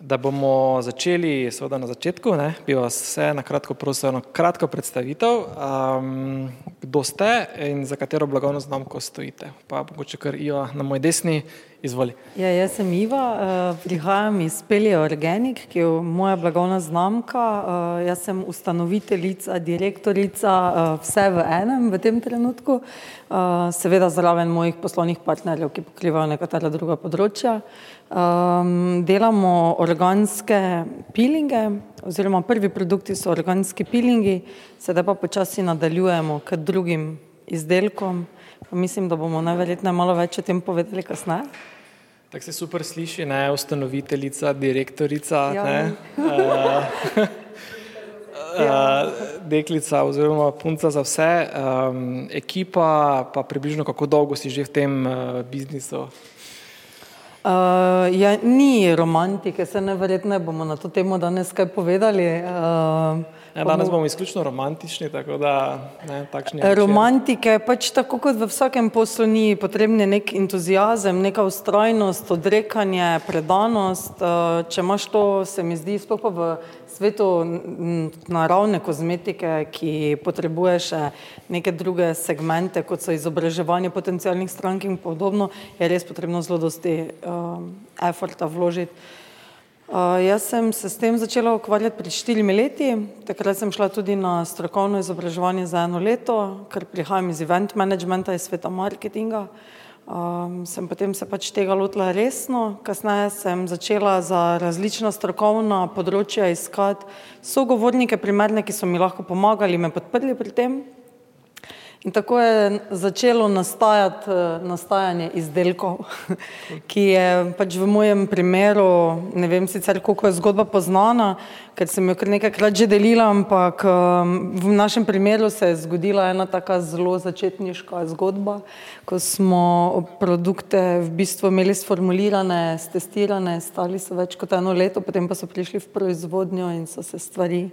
Da bomo začeli, seveda na začetku, ne, bi vas vse na kratko prosil eno kratko predstavitev, um, kdo ste in za katero blagovno znamko stojite. Pa mogoče kar Iva na moji desni, izvoli. Ja, jaz sem Iva, uh, prihajam iz Pelje Organic, ki je moja blagovna znamka. Uh, jaz sem ustanoviteljica, direktorica, uh, vse v enem v tem trenutku, seveda zraven mojih poslovnih partnerjev, ki pokrivajo nekatera druga področja. Um, delamo organske pilinge, oziroma prvi produkti so organski pilingi, sedaj pa počasi nadaljujemo k drugim izdelkom. Mislim, da bomo najverjetneje malo več o tem povedali kasneje. Tako se super sliši, ne ustanoviteljica, direktorica, ja. ne. Uh, Uh, deklica oziroma punca za vse, um, ekipa pa približno kako dolgo si že v tem uh, biznisu? Uh, ja, ni romantike, se neverjetno bomo na to temo danes kaj povedali. Uh, ja, danes bomo izključno romantični, tako da ne, takšni. Romantike, pač tako kot v vsakem poslu ni potrebni nek entuzijazem, neka ustrajnost, odrekanje, predanost. Uh, če imaš to, se mi zdi, sploh pa v svetu naravne kozmetike, ki potrebuje še neke druge segmente, kot so izobraževanje potencijalnih strank in podobno, je res potrebno zelo dosti uh, efforta vložiti. Uh, jaz sem se s tem začela ukvarjati pred štirimi leti, takrat sem šla tudi na strokovno izobraževanje za eno leto, ker prihajam iz event managementa, iz sveta marketinga. Uh, Um, sem potem se pač tega lotila resno, kasneje sem začela za različna strokovna področja iskati sogovornike, primerne, ki so mi lahko pomagali, me podprli pri tem. In tako je začelo nastajati eh, nastajanje izdelkov, ki je pač v mojem primeru, ne vem sicer, koliko je zgodba poznana, ker sem jo kar nekajkrat že delila, ampak ehm, v našem primeru se je zgodila ena taka zelo začetniška zgodba, ko smo produkte v bistvu imeli sformulirane, stestirane, stali so več kot eno leto, potem pa so prišli v proizvodnjo in so se stvari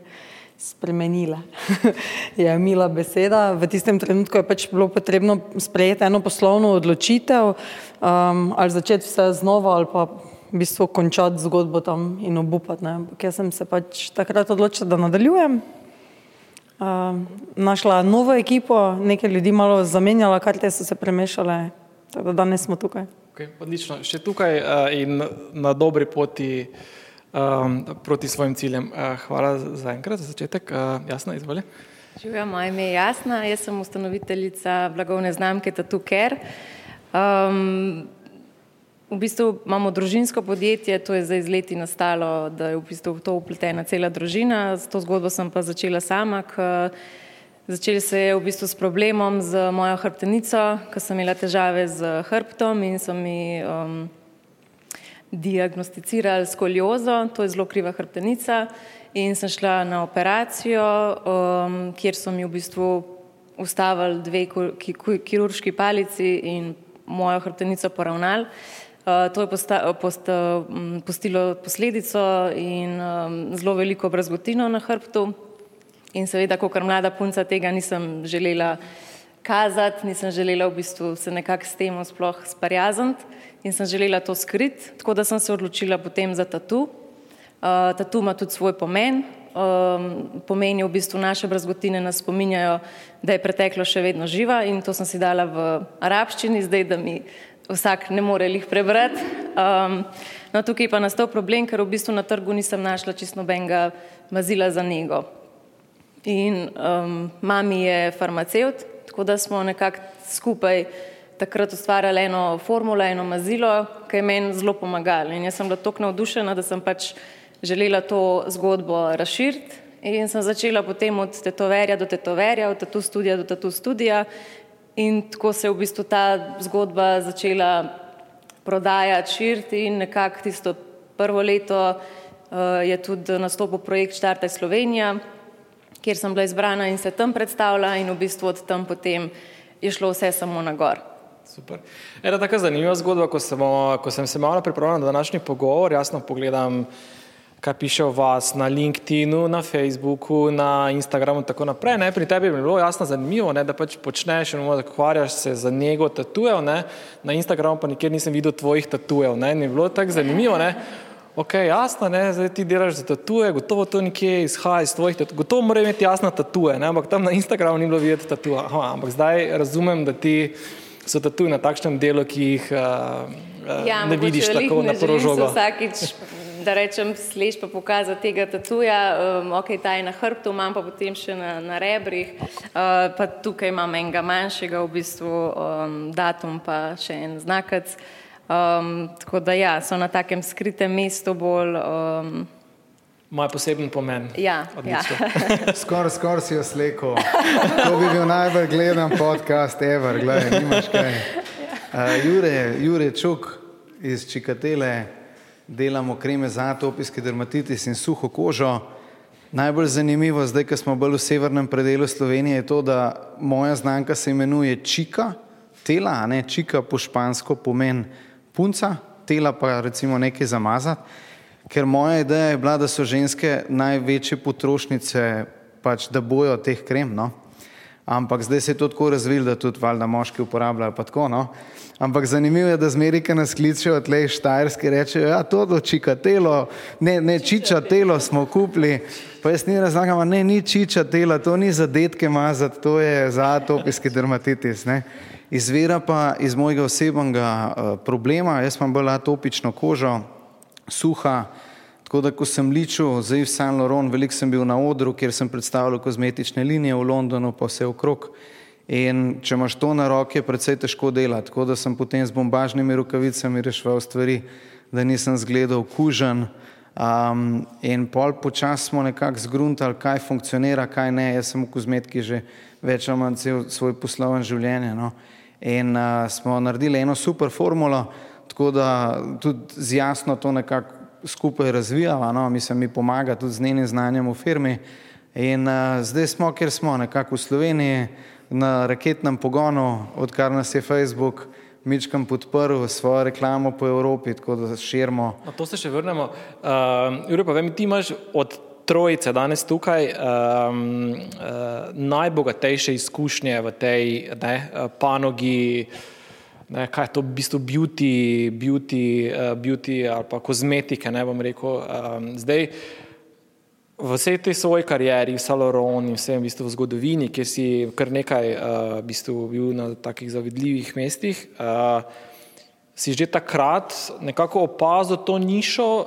spremenile. je mila beseda. V tistem trenutku je pač bilo potrebno sprejeti eno poslovno odločitev, um, ali začeti vse znova, ali pa v bistvu končati zgodbo tam in obupati. Jaz sem se pač takrat odločila, da nadaljujem. Um, našla novo ekipo, nekaj ljudi malo zamenjala, karte so se premešale, tako da danes smo tukaj. Okay, odlično, še tukaj uh, in na dobri poti um, proti svojim ciljem. Uh, hvala za enkrat, za začetek. Uh, jasna, izvoli. Živijo, moje ime je Jasna, jaz sem ustanoviteljica blagovne znamke Tattoo Care. Um, v bistvu imamo družinsko podjetje, to je zdaj z leti nastalo, da je v bistvu v to upletena cela družina. Z to zgodbo sem pa začela sama. Začeli se je v bistvu s problemom z mojo hrbtenico, ker sem imela težave z hrbtom in so mi um, diagnosticirali skoliozo, to je zelo kriva hrbtenica in sem šla na operacijo, um, kjer so mi v bistvu ustavili dve kirurški palici in mojo hrbtenico poravnali. Uh, to je posta, posta, um, postilo posledico in um, zelo veliko brazgotino na hrbtu. In seveda, kot mlada punca, tega nisem želela kazati, nisem želela v bistvu se nekako s tem sploh sparjazati in sem želela to skriti, tako da sem se odločila potem za tatu. Uh, tatu ima tudi svoj pomen. Um, pomeni v bistvu naše brazgotine nas spominjajo, da je preteklo še vedno živa in to sem si dala v arabščini, zdaj da mi vsak ne more jih prebrati. Um, no, tukaj pa nastal problem, ker v bistvu na trgu nisem našla čisto nobenega mazila za nego. In um, mami je farmaceut, tako da smo nekako skupaj takrat ustvarjali eno formulo, eno mazilo, ki je meni zelo pomagalo. In jaz sem bila tako navdušena, da sem pač želela to zgodbo razširiti. In sem začela potem od tetoverja do tetoverja, od tatu studija do tatu studija. In tako se je v bistvu ta zgodba začela prodajati, širiti in nekako tisto prvo leto uh, je tudi nastopil projekt Štartaj Slovenija, kjer sem bila izbrana in se tam predstavila in v bistvu od tam potem je šlo vse samo na gor. Super. Ena taka zanimiva zgodba, ko, smo, ko sem se malo pripravljala na današnji pogovor, jasno pogledam, kaj piše o vas na LinkedInu, na Facebooku, na Instagramu in tako naprej. Ne? Pri tebi je bilo jasno zanimivo, ne? da pač počneš in ukvarjaš se za njego tatujev, ne? na Instagramu pa nikjer nisem videl tvojih tatujev. Ne? Ni bilo tako zanimivo. Ne? Ok, jasno, ne, zdaj ti delaš za tatuje, gotovo to nekje izhaja iz tvojih tatujev, gotovo mora imeti jasno tatuje, ne, ampak tam na Instagramu ni bilo videti tatuja. Ampak zdaj razumem, da ti so tatuji na takšnem delu, ki jih uh, ja, ne vidiš tako na prvo žogo. Vsakič, da rečem, sliš pa pokazati tega tatuja, um, ok, ta je na hrbtu, imam pa potem še na, na rebrih, uh, pa tukaj imam enega manjšega v bistvu um, datum pa še en znakac. Um, tako da ja, so na takem skritem mestu bolj. Um, Moj poseben pomen. Ja, ja. skoraj skor si jo sleko. To bi bil najbolj gledan podcast, Ever, gledaj, nimaš kaj. Uh, Jure, Jure Čuk iz Čikatele, delamo kreme za atopijski dermatitis in suho kožo. Najbolj zanimivo, zdaj, ko smo bolj v severnem predelu Slovenije, je to, da moja znanka se imenuje Čika, tela, a ne Čika po špansko pomeni punca, tela pa recimo nekaj zamazati, ker moja ideja je bila, da so ženske največje potrošnice, pač da bojo teh krem, no. Ampak zdaj se je to tako razvil, da tudi valjda moški uporabljajo pa tako, no. Ampak zanimivo je, da zmeri, ki nas kličejo tle štajerski, rečejo, ja, to do čika telo, ne, ne, čiča telo smo kupili, pa jaz ni razlagam, ne, ni čiča telo, to ni za detke mazati, to je za atopijski dermatitis, ne izvira pa iz mojega osebnega uh, problema. Jaz imam bolj atopično kožo, suha, tako da ko sem ličil za Yves Saint Laurent, veliko sem bil na odru, kjer sem predstavljal kozmetične linije v Londonu, pa vse okrog. In če imaš to na roke, je precej težko delati, tako da sem potem z bombažnimi rokavicami reševal stvari, da nisem zgledal kužen. Um, in pol počas smo nekako zgruntali, kaj funkcionira, kaj ne. Jaz sem v kozmetiki že več ali manj cel svoj posloven življenje. No. In uh, smo naredili eno super formulo, tako da tudi z jasno to nekako skupaj razvijava, no, mislim, mi pomaga tudi z njenim znanjem v firmi. In uh, zdaj smo, kjer smo, nekako v Sloveniji, na raketnem pogonu, odkar nas je Facebook Mičkam podprl svojo reklamo po Evropi, tako da širimo. Na to se še vrnemo. Uh, Jure, pa vem, ti imaš od trojice danes tukaj um, uh, najbogatejše izkušnje v tej ne, panogi, ne, kaj je to v bistvu beauty, beauty, uh, beauty ali pa kozmetike, ne bom rekel. Um, zdaj, v vsej tej svoji karieri, v Saloron in vsem v, bistvu v zgodovini, kjer si kar nekaj uh, v bistvu bil na takih zavidljivih mestih, uh, si že takrat nekako opazil to nišo um,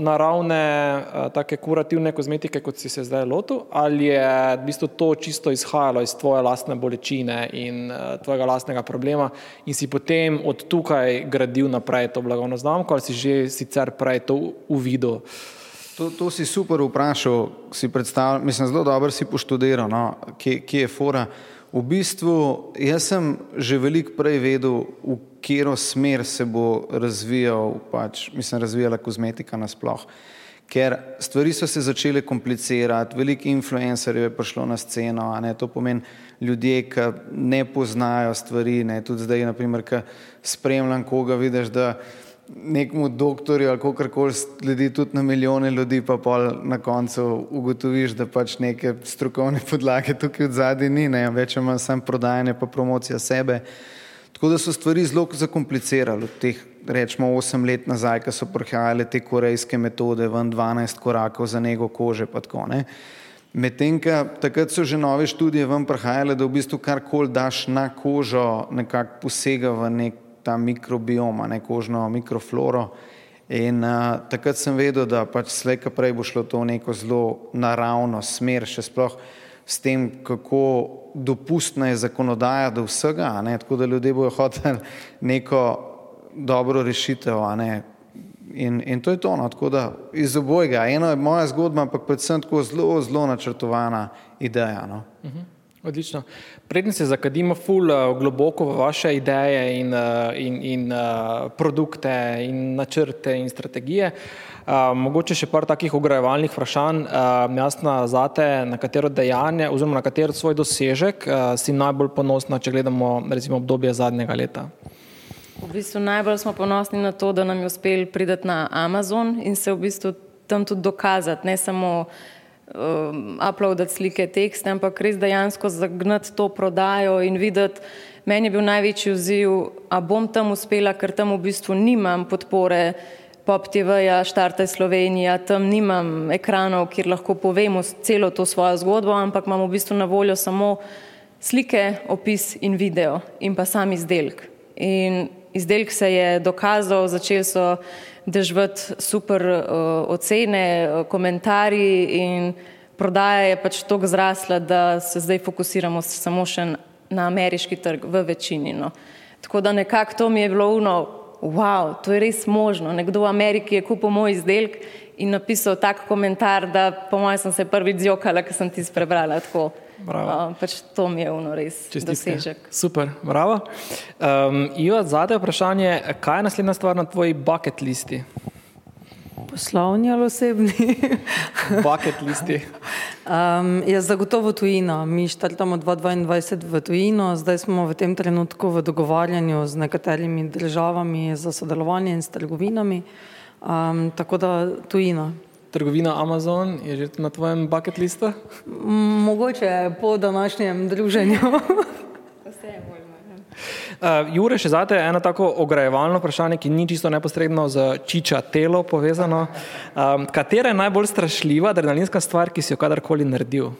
naravne, uh, take kurativne kozmetike, kot si se zdaj lotil, ali je v bistvu to čisto izhajalo iz tvoje lastne bolečine in uh, tvojega lastnega problema in si potem od tukaj gradil naprej to blagovno znamko ali si že sicer prej to uvidel? To, to si super vprašal, si predstavljal, mislim, zelo dobro si poštudiral, no, kje, kje je fora. V bistvu, jaz sem že veliko prej vedel, v katero smer se bo razvijal, pač, mislim, razvijala kozmetika nasploh. Ker stvari so se začele komplicirati, veliko influencerjev je prišlo na sceno, a ne to pomeni ljudje, ki ne poznajo stvari, ne tudi zdaj, naprimer, ki spremljam koga, vidiš, da nekmu doktorju ali kakorkoli sledi tudi na milijone ljudi, pa pol na koncu ugotoviš, da pač neke strokovne podlage tukaj od zadaj ni, ne, več ima sam prodajanje pa promocija sebe. Tako da so stvari zelo zakomplicirali od teh, rečemo, osem let nazaj, ko so prihajale te korejske metode, ven 12 korakov za nego kože pa tako, ne. Medtem, takrat so že nove študije ven prihajale, da v bistvu karkoli daš na kožo, nekako posega v nek ta mikrobiom, ne kožno mikrofloro. In uh, takrat sem vedel, da pač slejka prej bo šlo to v neko zelo naravno smer, še sploh s tem, kako dopustna je zakonodaja do vsega, ne, tako da ljudje bojo hoteli neko dobro rešitev, ne. In, in to je to, no, tako da iz obojega. Eno je moja zgodba, ampak predvsem tako zelo, zelo načrtovana ideja, no. Uh mhm. -huh. Odlično. Predtem se zakadimo ful uh, globoko v vaše ideje in, uh, in, in uh, produkte in načrte in strategije. Uh, mogoče še par takih ugrajevalnih vprašanj, uh, jasna zate, na katero dejanje oziroma na katero svoj dosežek uh, si najbolj ponosna, če gledamo recimo obdobje zadnjega leta. V bistvu najbolj smo ponosni na to, da nam je uspel priti na Amazon in se v bistvu tam tudi dokazati, ne samo um, uploadati slike, tekste, ampak res dejansko zagnati to prodajo in videti. Meni je bil največji vziv, a bom tam uspela, ker tam v bistvu nimam podpore Pop TV-ja, Štarte Slovenija, tam nimam ekranov, kjer lahko povemo celo to svojo zgodbo, ampak imamo v bistvu na voljo samo slike, opis in video in pa sam izdelek. In izdelek se je dokazal, začeli so dežvati super uh, ocene, uh, komentarji in prodaja je pač tako zrasla, da se zdaj fokusiramo samo še na ameriški trg v večini. No. Tako da nekako to mi je bilo uno, wow, to je res možno. Nekdo v Ameriki je kupil moj izdelek in napisal tak komentar, da po mojem sem se prvi zjokala, ker sem ti sprebrala tako. Uh, pač to mi je uno res Čestitke. dosežek. Super, bravo. Um, Ivo, zadnje vprašanje, kaj je naslednja stvar na tvoji bucket listi? Poslovni ali osebni? bucket listi. Um, je zagotovo tujina. Mi štartamo 2022 v tujino, zdaj smo v tem trenutku v dogovarjanju z nekaterimi državami za sodelovanje in s trgovinami. Um, tako da tujina trgovina Amazon je že na tvojem bucket listu? Mogoče po današnjem druženju. Uh, Jure, še zate eno tako ograjevalno vprašanje, ki ni čisto neposredno z čiča telo povezano. Um, katera je najbolj strašljiva adrenalinska stvar, ki si jo kadarkoli naredil?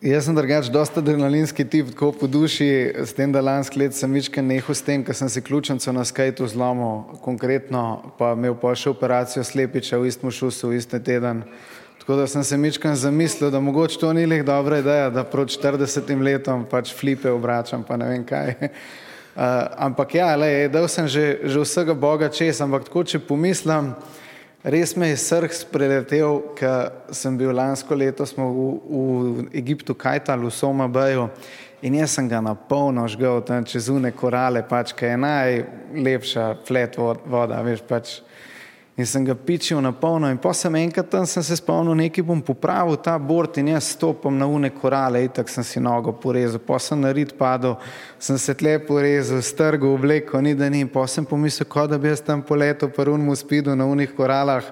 Jaz sem drugač dosta adrenalinski tip, tako po duši, s tem, da lansk let sem večkrat nehal s tem, ker sem si ključnico na skajtu zlomil, konkretno pa imel pa še operacijo slepiča v istem šusu, v istem teden. Tako da sem se večkrat zamislil, da mogoče to ni leh dobra ideja, da proti 40 letom pač flipe obračam, pa ne vem kaj. Uh, ampak ja, le, dal sem že, že vsega Boga čez, ampak tako, če pomislim, Res me je srh spreletel, ker sem bil lansko leto v, v Egiptu, Kajtal, v Somabaju in jaz sem ga na polno žgal tam čez une korale, pač, ki je najlepša flet voda, veš pač in sem ga pičil na polno. In pa sem enkrat tam sem se spomnil, nekaj bom popravil ta bord in jaz stopam na une korale, in tako sem si nogo porezal. Pa sem na rit padel, sem se tle porezal, strgal obleko, ni da ni. Pa sem pomislil, kot da bi jaz tam poletel po unmu spidu na unih koralah.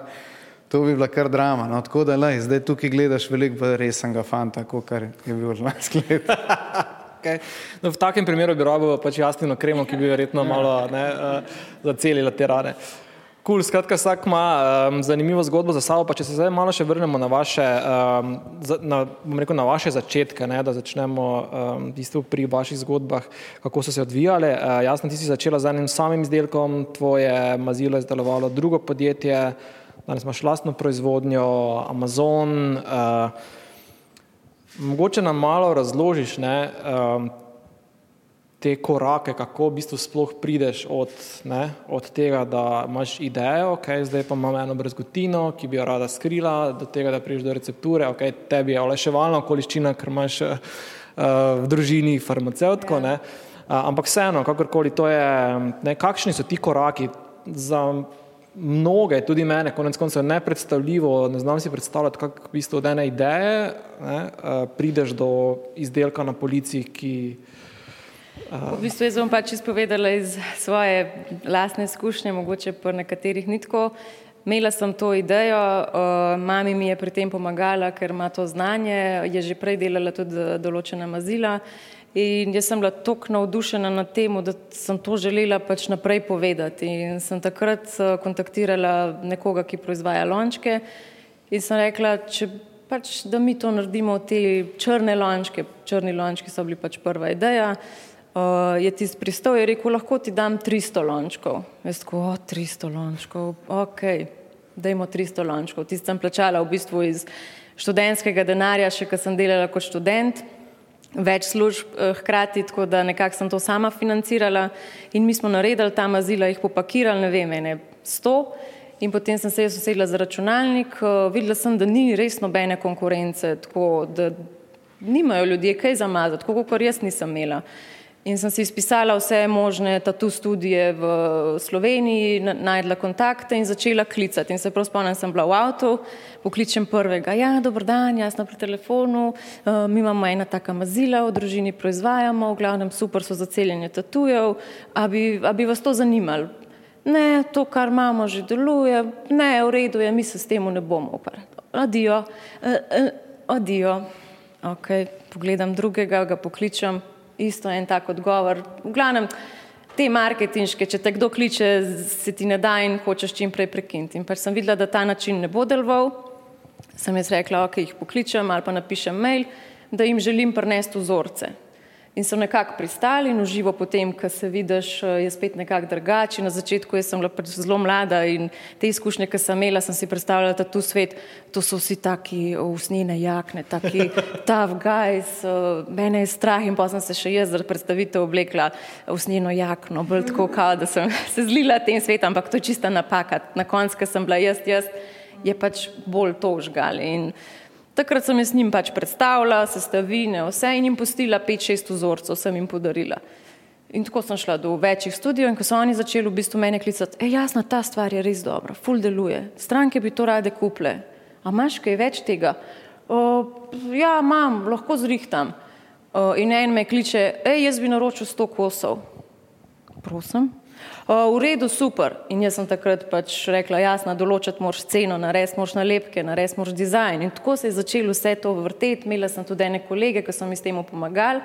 To bi bila kar drama. No, tako da, lej, zdaj tukaj gledaš veliko resnega fanta, kot je bil lansko leto. Okay. No, v takem primeru bi robil pač jasno kremo, ki bi verjetno malo ne, uh, zacelila te rane. Uh, Cool, skratka, vsak ima um, zanimivo zgodbo za sabo. Če se zdaj malo še vrnemo na vaše, um, na, rekel, na vaše začetke, ne, da začnemo um, pri vaših zgodbah, kako so se odvijale. Uh, jasno, ti si začela z enim samim izdelkom, tvoje mazilo je izdelovalo drugo podjetje, danes imaš lastno proizvodnjo, Amazon. Uh, mogoče nam malo razložiš, ne, um, te korake, kako v bistvu sploh prideš od, ne, od tega, da imaš idejo, okay, zdaj pa imam eno brezgotino, ki bi jo rada skrila, do tega, da prideš do recepture, okay, tebi je olajševalna okoliščina, ker imaš uh, v družini farmacevtko, ja. uh, ampak vseeno, kakorkoli to je, ne, kakšni so ti koraki za mnoge, tudi mene, konec koncev nepredstavljivo, ne znam si predstavljati, kako v bistvu od ene ideje ne, uh, prideš do izdelka na policiji, ki V bistvu jaz bom pač izpovedala iz svoje lastne izkušnje, mogoče pa nekaterih ni tako. Imela sem to idejo, mami mi je pri tem pomagala, ker ima to znanje, je že prej delala tudi določena mazila. In jaz sem bila tako navdušena nad tem, da sem to želela pač naprej povedati. In sem takrat kontaktirala nekoga, ki proizvaja lončke in sem rekla, če pač da mi to naredimo, te črne lončke, črni lončki so bili pač prva ideja, uh, je tisti pristal in rekel, lahko ti dam 300 lončkov. Jaz tako, o, 300 lončkov, ok, dajmo 300 lončkov. Tisti sem plačala v bistvu iz študentskega denarja, še ko sem delala kot študent, več služb uh, hkrati, tako da nekako sem to sama financirala in mi smo naredili ta mazila, jih popakirali, ne vem, ene 100. In potem sem se jaz usedla za računalnik, uh, videla sem, da ni res nobene konkurence, tako da nimajo ljudje kaj zamazati, tako kot jaz nisem imela. In sem si izpisala vse možne tatu študije v Sloveniji, najdla kontakte in začela klicati. In se prav spomnim, sem bila v avtu, pokličem prvega, ja, dober dan, jaz sem pri telefonu, uh, mi imamo ena taka mazila, v družini proizvajamo, v glavnem super so za celjenje tatujev, a bi, a bi vas to zanimalo? Ne, to, kar imamo, že deluje, ne, v redu je, mi se s tem ne bomo ukvarjali. Adijo, uh, uh, adijo. Ok, pogledam drugega, ga pokličem, isto en tak odgovor. V glavnem, te marketinške, če te kdo kliče, se ti ne da in hočeš čim prej prekiniti. In pač sem videla, da ta način ne bo deloval, sem jaz rekla, ok, jih pokličem ali pa napišem mail, da jim želim prenesti vzorce in so nekako pristali in uživo potem, ko se vidiš, eh, je spet nekako drugače. Na začetku sem bila pač zelo mlada in te izkušnje, ki sem imela, sem si predstavljala, da tu svet, to so vsi taki usnjene jakne, taki tough guys, eh, mene je strah in pa sem se še jaz za predstavitev oblekla usnjeno jakno, bolj tako kao, da sem se zlila tem svetom, ampak to je čista napaka. Na koncu, ko sem bila jaz, jaz je pač bolj to žgali. Takrat sem jaz njim pač predstavila sestavine, vse in jim postila pet, šest vzorcev, sem jim podarila. In tako sem šla do večjih studijev in ko so oni začeli v bistvu mene klicati, e, jasno, ta stvar je res dobra, full deluje, stranke bi to rade kuple, a imaš kaj več tega? O, ja, imam, lahko zrihtam. O, in en me kliče, e, jaz bi naročil sto kosov. Prosim, v redu, super. In jaz sem takrat pač rekla, jasno, določiti moraš ceno, narediti moraš nalepke, narediti moraš dizajn. In tako se je začelo vse to vrteti. Imela sem tudi ene kolege, ki so mi s tem pomagali.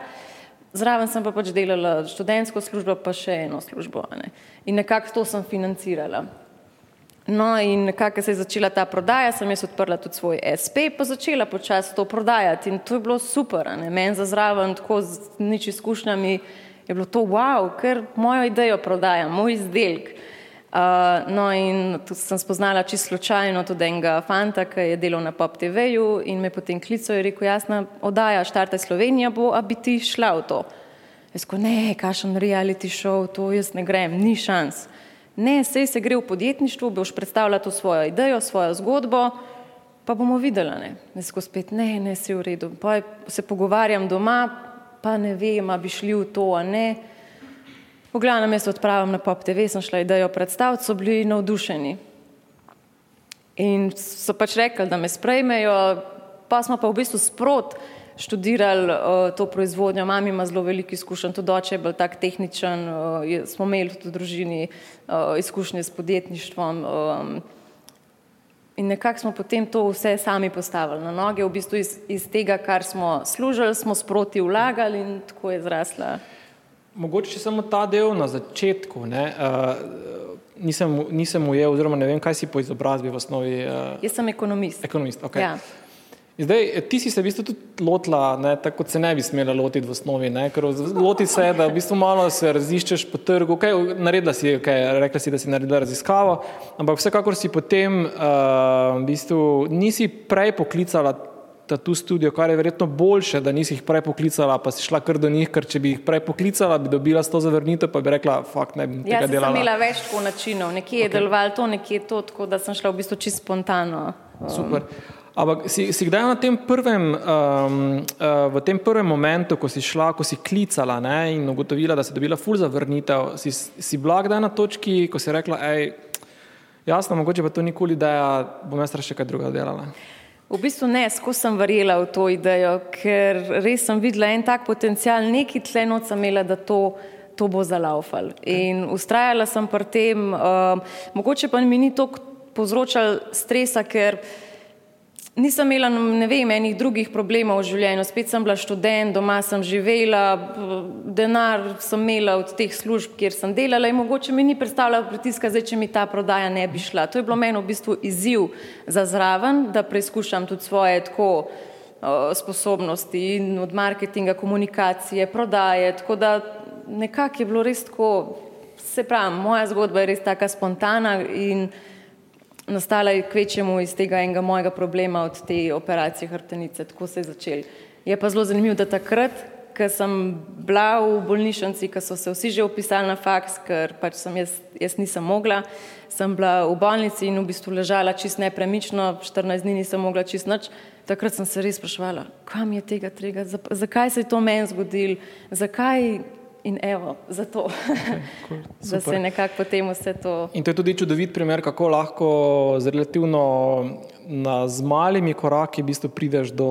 Zraven sem pa pač delala študentsko službo, pa še eno službo. Ne. In nekako to sem financirala. No in nekako se je začela ta prodaja, sem jaz odprla tudi svoj SP, pa začela počasi to prodajati in to je bilo super, meni za zraven, tako z nič izkušnjami, je bilo to wow, ker mojo idejo prodajam, moj izdelek. Uh, no, in tu sem spoznala čisto slučajno tudi enega fanta, ki je delal na Pop TV-ju in me potem klical in rekel: Jasna, oddaja Štarte Slovenija bo, a bi ti šla v to. Jaz ko ne, kašen reality show, to jaz ne grem, ni šans. Ne, sej se gre v podjetništvu, boš predstavljala to svojo idejo, svojo zgodbo, pa bomo videla. Ne, jaz ko spet ne, ne, si v redu. Pa se pogovarjam doma, pa ne vem, ali bi šli v to, a ne. V glavnem, jaz odpravim na Pop TV, sem šla idejo predstaviti, so bili navdušeni. In so pač rekli, da me sprejmejo, pa smo pa v bistvu sprot študirali uh, to proizvodnjo. Mami ima zelo veliko izkušenj, tudi oče je bil tak tehničen, uh, smo imeli tudi v družini uh, izkušnje s podjetništvom. Um, In nekako smo potem to vse sami postavili na noge, v bistvu iz, iz tega, kar smo služili, smo sproti vlagali in tako je zrasla. Mogoče samo ta del na začetku. Ne, uh, nisem, nisem ujel, oziroma ne vem, kaj si po izobrazbi v osnovi. Uh, Jaz sem ekonomist. Ekonomist, ok. Ja. Zdaj, ti si se v bistvu tudi lotila, ne, tako kot se ne bi smela lotiti v osnovi, ne, ker loti se, da v bistvu malo se raziščeš po trgu, okay, naredila si, okay, rekla si, da si naredila raziskavo, ampak vsekakor si potem uh, v bistvu nisi prej poklicala ta tu studio, kar je verjetno boljše, da nisi jih prej poklicala, pa si šla kar do njih, ker če bi jih prej poklicala, bi dobila sto zavrnitev, pa bi rekla, fakt ne bi tega delala. Ja, sem imela več tako načinov, nekje je okay. deloval to, nekje je to, tako da sem šla v bistvu čisto spontano. Um. Super. Ampak si, si kdaj na tem prvem, um, uh, v tem prvem momentu, ko si šla, ko si klicala ne, in ugotovila, da si dobila ful zavrnitev, si, si bila kdaj na točki, ko si rekla, hej, jasno, mogoče pa to nikoli ideja, bom jaz še kaj druga delala. V bistvu ne, skozi sem verjela v to idejo, ker res sem videla en tak potencial, neki tle noč sem imela, da to, to bo zalaufal. In ustrajala sem pri tem, uh, mogoče pa mi ni to povzročal stresa, ker Nisem imela, ne vem, enih drugih problemov v življenju. Spet sem bila študent, doma sem živela, denar sem imela od teh služb, kjer sem delala in mogoče mi ni predstavljala pritiska, zdaj, če mi ta prodaja ne bi šla. To je bilo meni v bistvu izziv za zraven, da preizkušam tudi svoje tako sposobnosti in od marketinga, komunikacije, prodaje. Tako da nekako je bilo res tako, se pravi, moja zgodba je res taka spontana in nastala je kvečemu iz tega enega mojega problema od te operacije hrbtenice, tako se je začel. Je pa zelo zanimivo, da takrat, ko sem bila v bolnišnici, ko so se vsi že upisali na faks, ker pač sem jaz, jaz nisem mogla, sem bila v bolnici in v bistvu ležala čist nepremično, 14 dni nisem mogla čist nič, takrat sem se res spraševala, kam je tega trega, zakaj se je to meni zgodil, zakaj In evo, zato, okay, cool. da se nekako potem vse to. In to je tudi čudovit primer, kako lahko z relativno na, z malimi koraki v bistvu prideš do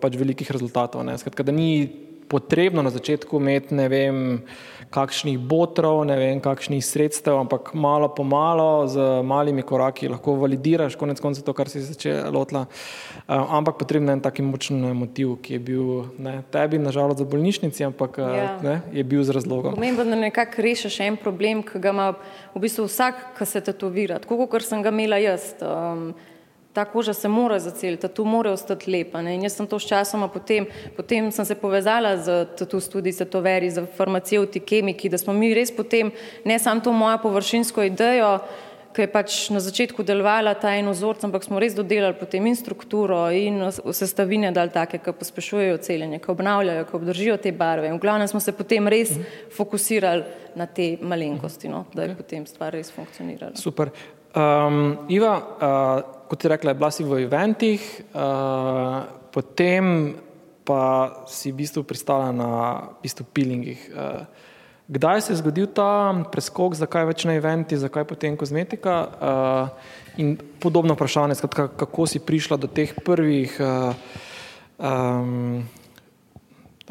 pač velikih rezultatov. Skratka, da ni potrebno na začetku imeti ne vem, kakšnih botrov, ne vem, kakšnih sredstev, ampak malo po malo, z malimi koraki lahko validiraš konec konca to, kar si začela lotla. Uh, ampak potrebno je en taki močen motiv, ki je bil ne, tebi, nažalost, za bolnišnici, ampak eh, ja. ne, je bil z razlogom. Pomembno je, da nekako rešiš en problem, ki ga ima v bistvu vsak, ki se tetovira, tako kot sem ga imela jaz. Um, ta koža se mora zaceliti, tu mora ostati lepa. Ne? In jaz sem to sčasoma potem, potem sem se povezala z tu študij, z toveri, z farmacevti, kemiki, da smo mi res potem, ne samo to mojo površinsko idejo, ki je pač na začetku delovala ta en vzorc, ampak smo res dodelali potem in strukturo in sestavine dal take, ki pospešujejo celjenje, ki obnavljajo, ki obdržijo te barve. In v glavnem smo se potem res fokusirali na te malenkosti, no? da je potem stvar res funkcionirala. Super. Um, Iva, uh, kot si rekla, bila si v eventih, uh, potem pa si v bistvu pristala na v bistvu peelingih. Uh, kdaj se je zgodil ta preskok, zakaj več na eventi, zakaj potem kozmetika? Uh, in podobno vprašanje, skratka, kako si prišla do teh prvih uh, um,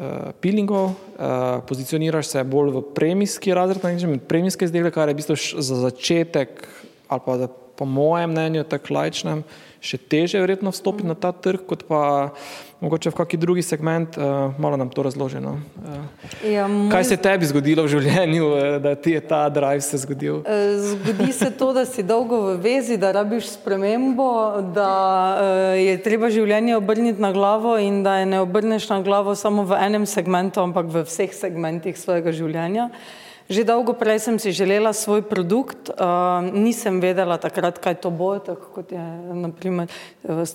uh, peelingov, uh, pozicioniraš se bolj v premijski razred, premijske izdelke, kar je v bistvu za začetek ali pa za po mojem mnenju, tako lajčnem, še teže verjetno vstopiti na ta trg, kot pa mogoče v kakšen drugi segment. Uh, malo nam to razloženo. Uh, ja, moj... Kaj se tebi zgodilo v življenju, uh, da ti je ta drive se zgodil? Zgodi se to, da si dolgo v vezi, da rabiš spremembo, da uh, je treba življenje obrniti na glavo in da je ne obrneš na glavo samo v enem segmentu, ampak v vseh segmentih svojega življenja. Uh, Že dolgo prej sem si želela svoj produkt, uh, nisem vedela takrat, kaj to bo, tako kot je, naprimer,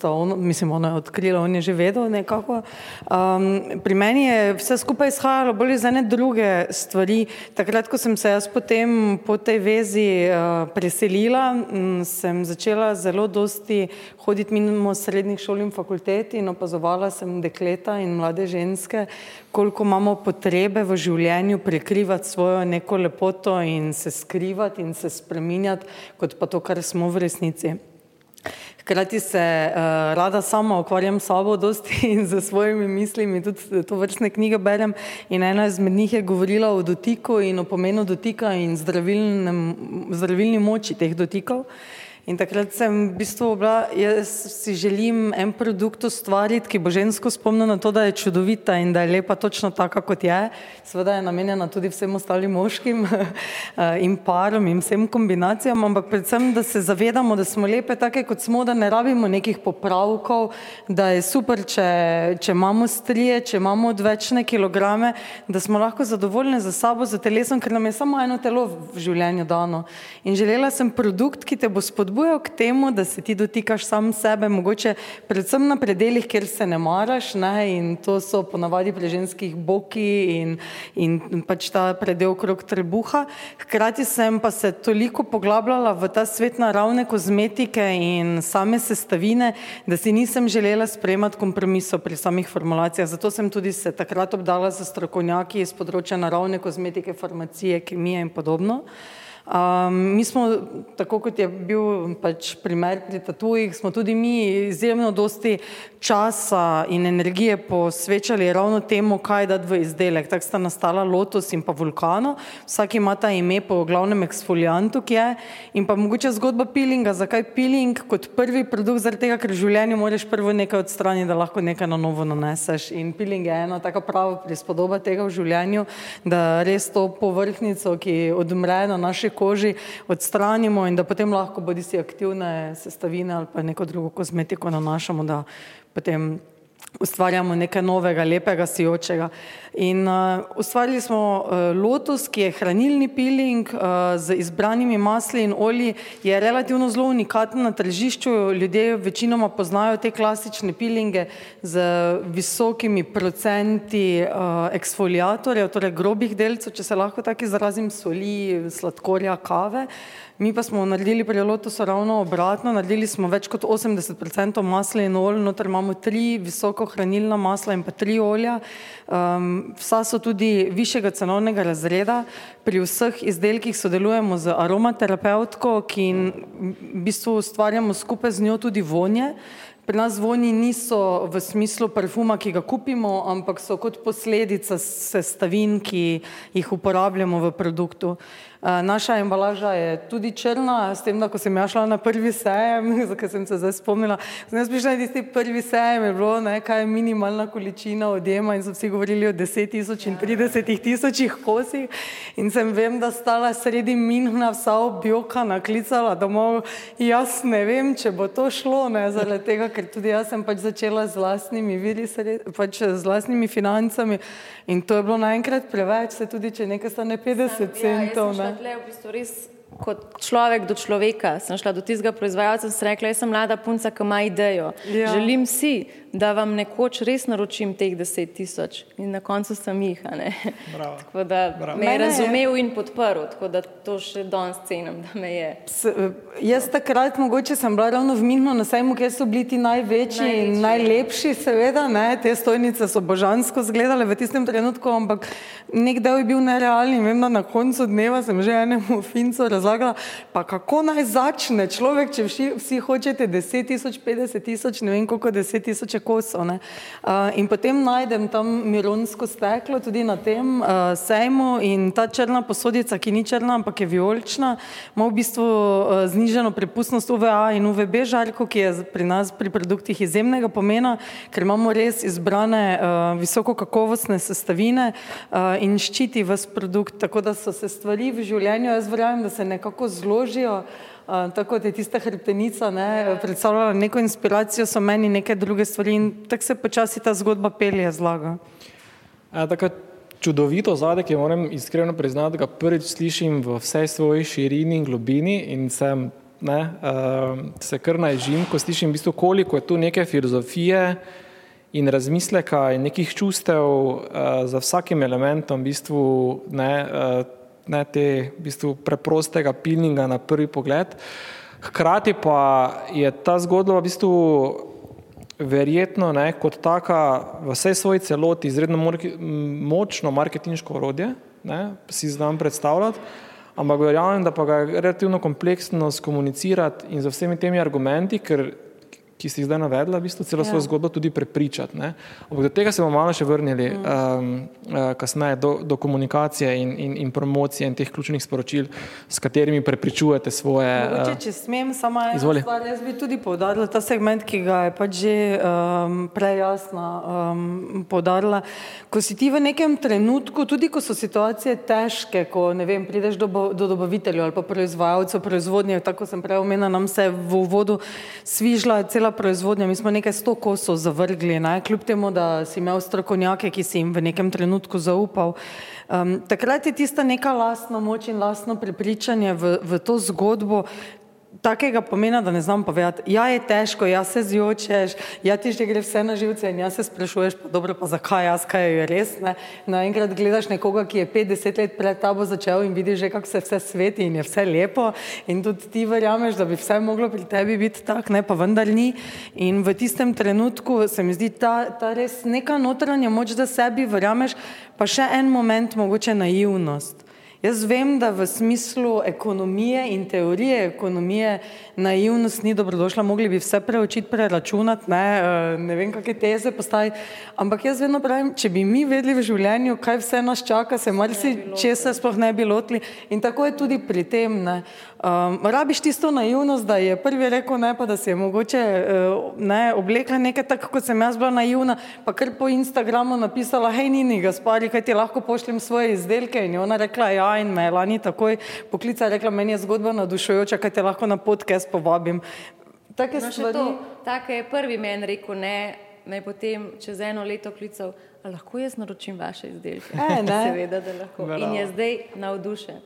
on, mislim, ona je odkrila, on je že vedel nekako. Um, pri meni je vse skupaj izhajalo bolj iz ene druge stvari. Takrat, ko sem se jaz potem po tej vezi uh, preselila, m, sem začela zelo dosti hoditi mimo srednjih šol in fakultet in opazovala sem dekleta in mlade ženske, koliko imamo potrebe v življenju prekrivati svojo neko lepoto in se skrivati in se spreminjati, kot pa to, kar smo v resnici. Hkrati se uh, rada sama ukvarjam s sabo dosti in za svojimi mislimi, tudi to vrstne knjige berem in ena izmed njih je govorila o dotiku in o pomenu dotika in zdravilni moči teh dotikov. Uh, In takrat sem v bistvu bila, jaz si želim en produkt ustvariti, ki bo žensko spomnil na to, da je čudovita in da je lepa točno taka, kot je. Seveda je namenjena tudi vsem ostalim moškim eh, in parom in vsem kombinacijam, ampak predvsem, da se zavedamo, da smo lepe take, kot smo, da ne rabimo nekih popravkov, da je super, če, če imamo strije, če imamo odvečne kilograme, da smo lahko zadovoljni za sabo, za telesom, ker nam je samo eno telo v življenju dano. In želela sem produkt, ki te bo spodbujal spodbujal k temu, da se ti dotikaš sam sebe, mogoče predvsem na predeljih, kjer se ne maraš, ne? in to so ponavadi pri ženskih boki in, in pač ta predel okrog trebuha. Hkrati sem pa se toliko poglabljala v ta svet naravne kozmetike in same sestavine, da si nisem želela sprejemati kompromisov pri samih formulacijah. Zato sem tudi se takrat obdala za strokovnjaki iz področja naravne kozmetike, farmacije, kemije in podobno. Um, mi smo, tako kot je bil pač primer pri tatujih, smo tudi mi izjemno dosti časa in energije posvečali ravno temu, kaj dati v izdelek. Tako sta nastala Lotus in pa Vulkano, vsak ima ta ime po glavnem eksfoliantu, ki je. In pa mogoče zgodba peelinga, zakaj peeling kot prvi produkt, zaradi tega, ker v življenju moraš prvo nekaj odstraniti, da lahko nekaj na novo naneseš. In peeling je ena taka prava prispodoba tega v življenju, da res to povrhnico, ki odmre na naši koži odstranimo in da potem lahko bodi si aktivne sestavine ali pa neko drugo kozmetiko nanašamo, da potem ustvarjamo nekaj novega, lepega, sijočega. In uh, ustvarili smo uh, Lotus, ki je hranilni peeling uh, z izbranimi masli in olji, je relativno zelo unikaten na tržišču. Ljudje večinoma poznajo te klasične peelinge z visokimi procenti uh, eksfoliatorjev, torej grobih delcev, če se lahko tako izrazim, soli, sladkorja, kave. Mi pa smo naredili pri Lotusu ravno obratno, naredili smo več kot 80% masla in olj, noter imamo tri visoko hranilna masla in pa tri olja. Um, vsa so tudi višjega cenovnega razreda. Pri vseh izdelkih sodelujemo z aromaterapeutko, ki v bistvu ustvarjamo skupaj z njo tudi vonje. Pri nas vonji niso v smislu parfuma, ki ga kupimo, ampak so kot posledica sestavin, ki jih uporabljamo v produktu. Eh, naša embalaža je tudi črna, s tem, da ko sem ja šla na prvi sejem, zakaj sem se zdaj spomnila, sem jaz prišla na tisti prvi sejem, je bilo nekaj minimalna količina odjema in so vsi govorili o deset tisoč in tridesetih tisočih kosih. In sem vem, da stala sredi Minhna vsa objokana, klicala domov, jaz ne vem, če bo to šlo, ne, zaradi tega, ker tudi jaz sem pač začela z vlastnimi viri, pač z vlastnimi financami. In to je bilo naenkrat preveč, se tudi, če nekaj stane 50 centov, ne. Tle v bistvu res kot človek do človeka, sem šla do tistega proizvajalca in sem rekla, jaz sem mlada punca, ki ima idejo. Ja. Želim si, da vam nekoč res naročim teh deset tisoč in na koncu sem jih, a ne. Bravo. Tako da Bravo. me je razumel in podprl, tako da to še danes cenim, da me je. Eh, jaz takrat mogoče sem bila ravno v Minhu na sejmu, kjer so bili ti največji, največji. in Največji. najlepši, seveda, ne, te stojnice so božansko izgledale v tistem trenutku, ampak nek del je bil nerealen in vem, da na koncu dneva sem že enemu fincu razlagala, pa kako naj začne človek, če vsi, vsi hočete 10 tisoč, 50 tisoč, ne vem koliko 10 tisoč kosov. Uh, in potem najdem tam mironsko steklo tudi na tem uh, sejmu in ta črna posodica, ki ni črna, ampak je vijolična, ima v bistvu uh, znižano prepustnost UVA in UVB žarko, ki je pri nas pri produktih izjemnega pomena, ker imamo res izbrane uh, visoko kakovostne sestavine uh, in ščiti vas produkt, tako da so se stvari v življenju, jaz verjamem, da se nekako zložijo. Uh, tako da je tista hrbtenica ne, predstavljala neko inspiracijo, so meni neke druge stvari in tako se počasi ta zgodba pelje zlaga. A, tako čudovito zadek, ki moram iskreno priznati, da ga prvič slišim v vsej svoji širini in globini in sem, ne, uh, se kar najžim, ko slišim v bistvu, koliko je tu neke filozofije in razmisleka in nekih čustev uh, za vsakim elementom, v bistvu, ne, uh, ne te v bistvu preprostega pilninga na prvi pogled. Hkrati pa je ta zgodba v bistvu verjetno ne, kot taka v vsej svoji celoti izredno močno marketinško orodje, ne, si znam predstavljati, ampak verjamem, da pa ga je relativno kompleksno skomunicirati in z vsemi temi argumenti, ker, ki ste jih zdaj navedla, v bistvu celo Ja. svojo zgodbo tudi prepričati. Ne. Ampak do tega se bomo malo še vrnili um, uh, kasneje, do, do komunikacije in, in, in promocije in teh ključnih sporočil, s katerimi prepričujete svoje. Mogoče, Uh, če smem, samo ena Izvoli. stvar, jaz bi tudi poudarila ta segment, ki ga je pač že um, prejasno um, poudarila. Ko si ti v nekem trenutku, tudi ko so situacije težke, ko ne vem, prideš do, do dobaviteljev ali pa proizvajalcev proizvodnje, tako sem prej omenila, nam se je v uvodu svižla cela proizvodnja, mi smo nekaj sto kosov zavrgli, ne? kljub temu, da si imel strokovnjake, ki si jim v nekem trenutku zaupal. Um, takrat je tista neka lastna moč in lastno prepričanje v, v to zgodbo takega pomena, da ne znam povedati. Ja, je težko, ja se zjočeš, ja ti že gre vse na živce in ja se sprašuješ, pa dobro, pa zakaj jaz, kaj je res. Ne? Naenkrat gledaš nekoga, ki je 50 let pred tabo začel in vidiš že, kako se vse sveti in je vse lepo in tudi ti verjameš, da bi vse moglo pri tebi biti tak, ne, pa vendar ni. In v tistem trenutku se mi zdi ta, ta res neka notranja moč, da sebi verjameš, pa še en moment mogoče naivnost. Jaz vem, da v smislu ekonomije in teorije ekonomije naivnost ni dobrodošla, mogli bi vse preučiti, preračunati, ne, eh, ne vem, kakšne teze postaviti, ampak jaz vedno pravim, če bi mi vedeli v življenju, kaj vse nas čaka, se marsi česa sploh ne bi lotili in tako je tudi pri tem. Ne. Um, rabiš tisto naivnost, da je prvi rekel ne, pa da si je mogoče uh, ne, oblekla nekaj tako, kot sem jaz bila naivna, pa kar po Instagramu napisala, hej, Nini, Gaspari, kaj ti lahko pošljem svoje izdelke in je ona rekla, ja, in me je lani takoj poklicala, rekla, meni je zgodba nadušujoča, kaj te lahko na podcast povabim. Take No, stvari. to, tako je prvi meni rekel, ne, me je potem čez eno leto klical, lahko jaz naročim vaše izdelke. E, ne. Seveda, da lahko. In je zdaj navdušen.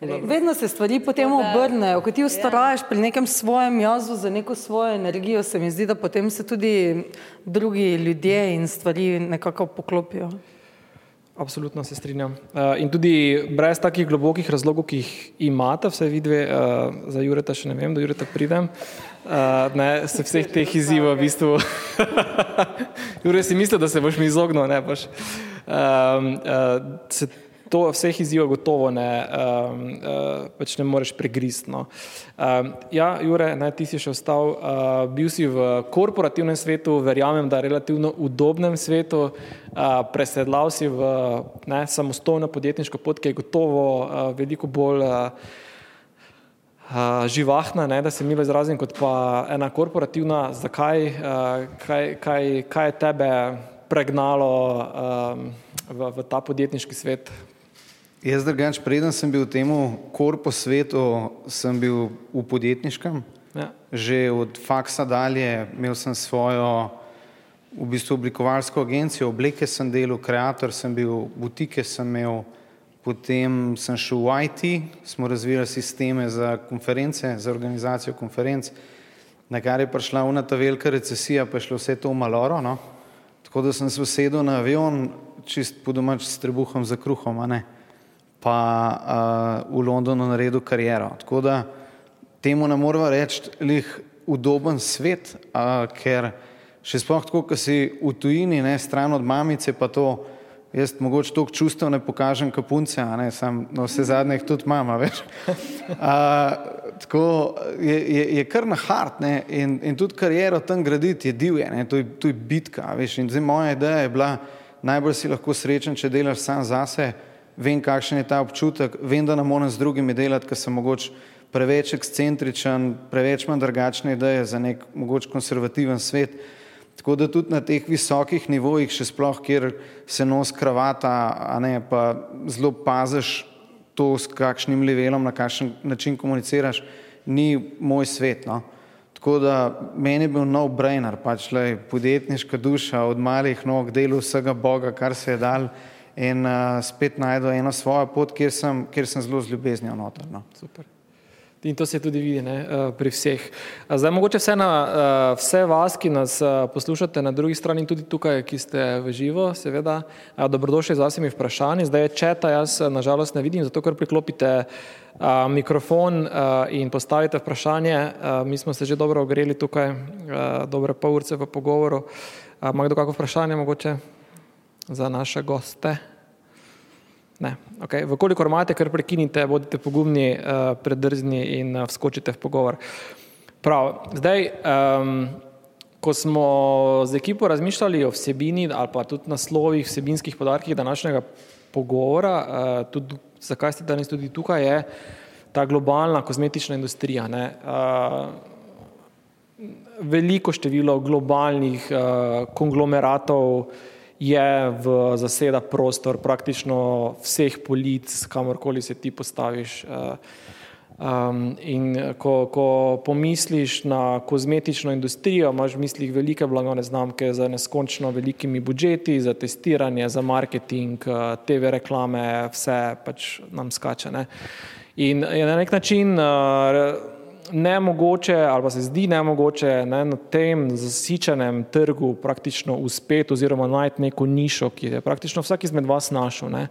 Res. Vedno se stvari potem da- obrnejo. Ko ti ustrajaš pri nekem svojem jazu za neko svojo energijo, se mi zdi, da potem se tudi drugi ljudje in stvari nekako poklopijo. Absolutno se strinjam. Uh, in tudi brez takih globokih razlogov, ki jih imate, vse vidve, uh, za Jureta še ne vem, da Jureta pridem, uh, ne, se vseh teh izzivov v bistvu. Jure si mislil, da se boš mi izognil, ne boš. Um, uh, to vseh izzivov gotovo ne, um, uh, pač ne moreš pregrist. No. Um, ja, Jure, ne, ti si še ostal, uh, bil si v korporativnem svetu, verjamem, da relativno udobnem svetu, uh, presedlal si v ne, samostojno podjetniško pot, ki je gotovo uh, veliko bolj uh, Uh, živahna, ne, da se mi izrazim, kot pa ena korporativna. Zakaj, uh, kaj, kaj, kaj je tebe pregnalo um, v, v ta podjetniški svet, Jaz, drugač, preden sem bil v tem korpo svetu, sem bil v podjetniškem. Ja. Že od faksa dalje imel sem svojo v bistvu oblikovalsko agencijo, obleke sem delal, kreator sem bil, butike sem imel, potem sem šel v IT, smo razvijali sisteme za konference, za organizacijo konferenc, na kar je prišla una ta velika recesija, pa je šlo vse to v maloro, no? tako da sem se usedel na avion, čist po domač s trebuhom za kruhom, a ne pa uh, v Londonu naredil kariero. Tako da temu ne moramo reči lih udoben svet, uh, ker še sploh tako, ko si v tujini, ne stran od mamice, pa to jaz mogoče toliko čustev ne pokažem kapunce, a ne sam, no vse zadnje jih tudi mama, veš. Uh, tako je, je, je kar na hart ne in, in tudi kariero tam graditi je divje, ne, to je, to je bitka, veš, in zdaj moja ideja je bila, najbolj si lahko srečen, če delaš sam zase, vem, kakšen je ta občutek, vem, da ne morem z drugimi delati, ker sem mogoče preveč ekscentričen, preveč imam drugačne ideje za nek mogoče konservativen svet. Tako da tudi na teh visokih nivojih, še sploh, kjer se nos kravata, a ne pa zelo paziš to, s kakšnim levelom, na kakšen način komuniciraš, ni moj svet. No. Tako da meni je bil nov brainer, pač le podjetniška duša od malih nog, delu vsega Boga, kar se je dal in uh, spet najdu eno svojo pot, kjer sem, kjer sem zelo z ljubeznijo noter. No. Super. In to se tudi vidi ne, uh, pri vseh. Zdaj, mogoče vse, na, uh, vse vas, ki nas poslušate na drugi strani in tudi tukaj, ki ste v živo, seveda, dobrodošli z vašimi vprašanji. Zdaj je četa, jaz nažalost ne vidim, zato ker priklopite mikrofon in postavite vprašanje. Mi smo se že dobro ogreli tukaj, dobre pol urce v pogovoru. Ima kdo kako vprašanje mogoče? Za naše goste? Ne. Okay. Vkolikor imate, kar prekinite, bodite pogumni, uh, predrzni in uh, vskočite v pogovor. Prav, zdaj, um, ko smo z ekipo razmišljali o vsebini ali pa tudi naslovih, vsebinskih podarkih današnjega pogovora, uh, tudi zakaj ste danes tudi tukaj, je ta globalna kozmetična industrija. Uh, veliko število globalnih uh, konglomeratov, je v zaseda prostor praktično vseh polic, kamorkoli se ti postaviš. Um, in ko, ko pomisliš na kozmetično industrijo, imaš v mislih velike blagovne znamke z neskončno velikimi budžeti, za testiranje, za marketing, eh, TV reklame, vse pač nam skače. Ne? In je na nek način uh, nemogoče ali pa se zdi nemogoče ne, na tem zasičenem trgu praktično uspeti oziroma najti neko nišo, ki je praktično vsak izmed vas našel. Ne.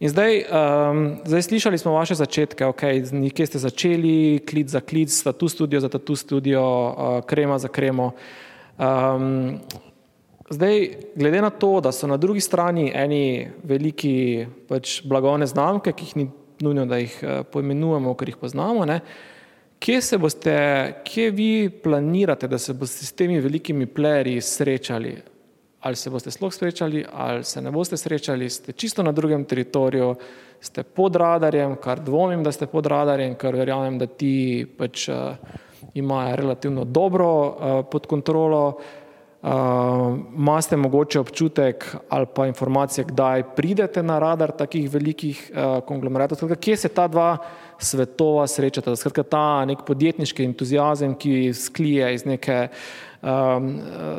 In zdaj, um, zdaj slišali smo vaše začetke, okay, nekje ste začeli, klic za klic, tatu studio za tatu studio, uh, krema za kremo. Um, zdaj, glede na to, da so na drugi strani eni veliki pač blagovne znamke, ki jih ni nujno, da jih uh, poimenujemo, ker jih poznamo, ne, uh, Kje se boste, kje vi planirate, da se boste s temi velikimi plerji srečali? Ali se boste sploh srečali, ali se ne boste srečali, ste čisto na drugem teritoriju, ste pod radarjem, kar dvomim, da ste pod radarjem, ker verjamem, da ti pač uh, imajo relativno dobro uh, pod kontrolo. Uh, Maste mogoče občutek ali pa informacije, kdaj pridete na radar takih velikih uh, konglomeratov. Kje se ta dva svetova srečata. Skratka, ta nek podjetniški entuzijazem, ki sklije iz neke, um,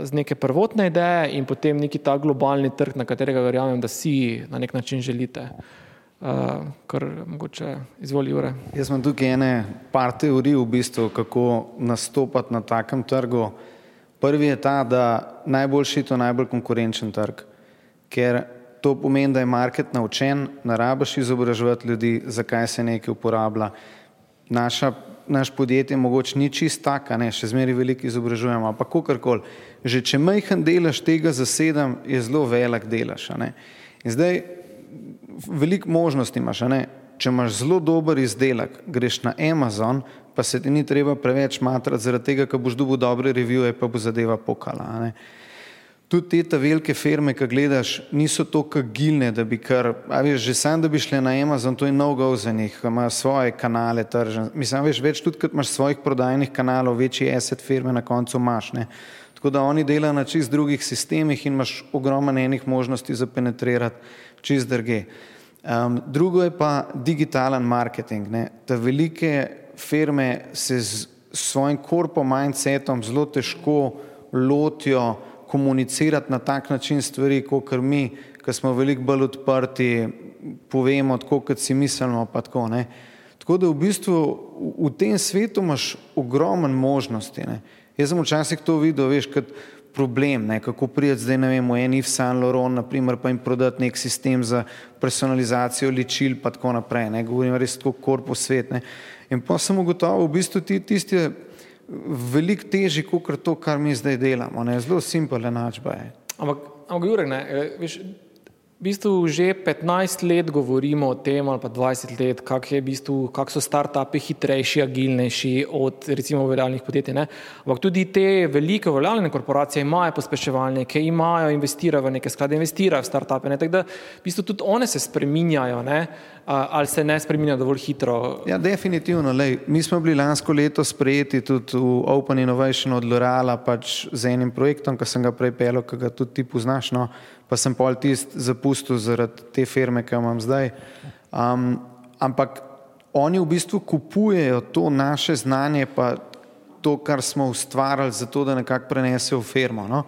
z neke prvotne ideje in potem neki ta globalni trg, na katerega verjamem, da si na nek način želite. Uh, kar mogoče izvoli ure. Jaz imam tukaj ene par teorij v bistvu, kako nastopati na takem trgu. Prvi je ta, da najboljši je to najbolj konkurenčen trg, ker To pomeni, da je market naučen, ne rabiš izobraževati ljudi, zakaj se nekaj uporablja. Naša, naš podjetje mogoče ni čist taka, ne, še zmeri veliko izobražujemo, ampak kakorkoli. Že če majhen delaš tega za sedem, je zelo velik delaš. In zdaj veliko možnosti imaš, če imaš zelo dober izdelek, greš na Amazon, pa se ti ni treba preveč matrati, zaradi tega, ker boš dobil dobre revije, pa bo zadeva pokala. Ne? Tudi te ta velike firme, ki gledaš, niso tako gilne, da bi kar, a veš, že sam, da bi šli na Amazon, to je nov go za njih, imajo svoje kanale tržne. Mislim, veš, več tudi, kot imaš svojih prodajnih kanalov, večji asset firme na koncu imaš. Ne? Tako da oni delajo na čist drugih sistemih in imaš ogromno enih možnosti za penetrirati čist drge. Um, drugo je pa digitalen marketing. Ne? Ta velike firme se z svojim korpo mindsetom zelo težko lotijo komunicirati na tak način stvari, kot mi, ki smo veliko bolj odprti, povemo tako, kot si mislimo. Tako, tako da v bistvu v, v tem svetu imaš ogromno možnosti. Ne? Jaz sem včasih to videl, veš, kot problem, ne, kako prijeti zdaj, ne vem, v eni v San Laurent, naprimer, pa jim prodati nek sistem za personalizacijo ličil, pa tako naprej, ne, govorim res tako korpo svet, ne. In pa sem ugotovil, v bistvu ti, tisti veliko težji, kot to, kar mi zdaj delamo, ne, zelo simpel enačba je. Ampak, ampak Jurek, ne, veš, V bistvu že 15 let govorimo o tem, ali pa 20 let, kako bistvu, kak so start-upi hitrejši, agilnejši od recimo uveljavljenih podjetij. Ampak tudi te velike uveljavljene korporacije imajo pospeševalnike, imajo, investirajo v neke sklade, investirajo v start-upe. Tako da v bistvu tudi one se spreminjajo, ne? ali se ne spreminjajo dovolj hitro. Ja, definitivno. Lej, mi smo bili lansko leto sprejeti tudi v Open Innovation od Lorala pač z enim projektom, ki sem ga prej pel, ki ga tudi ti poznaš. No? Pa sem pol tist zapustil zaradi te firme, ki jo imam zdaj. Um, ampak oni v bistvu kupujejo to naše znanje, pa to, kar smo ustvarjali, zato da nekako prenesejo v firmo. No?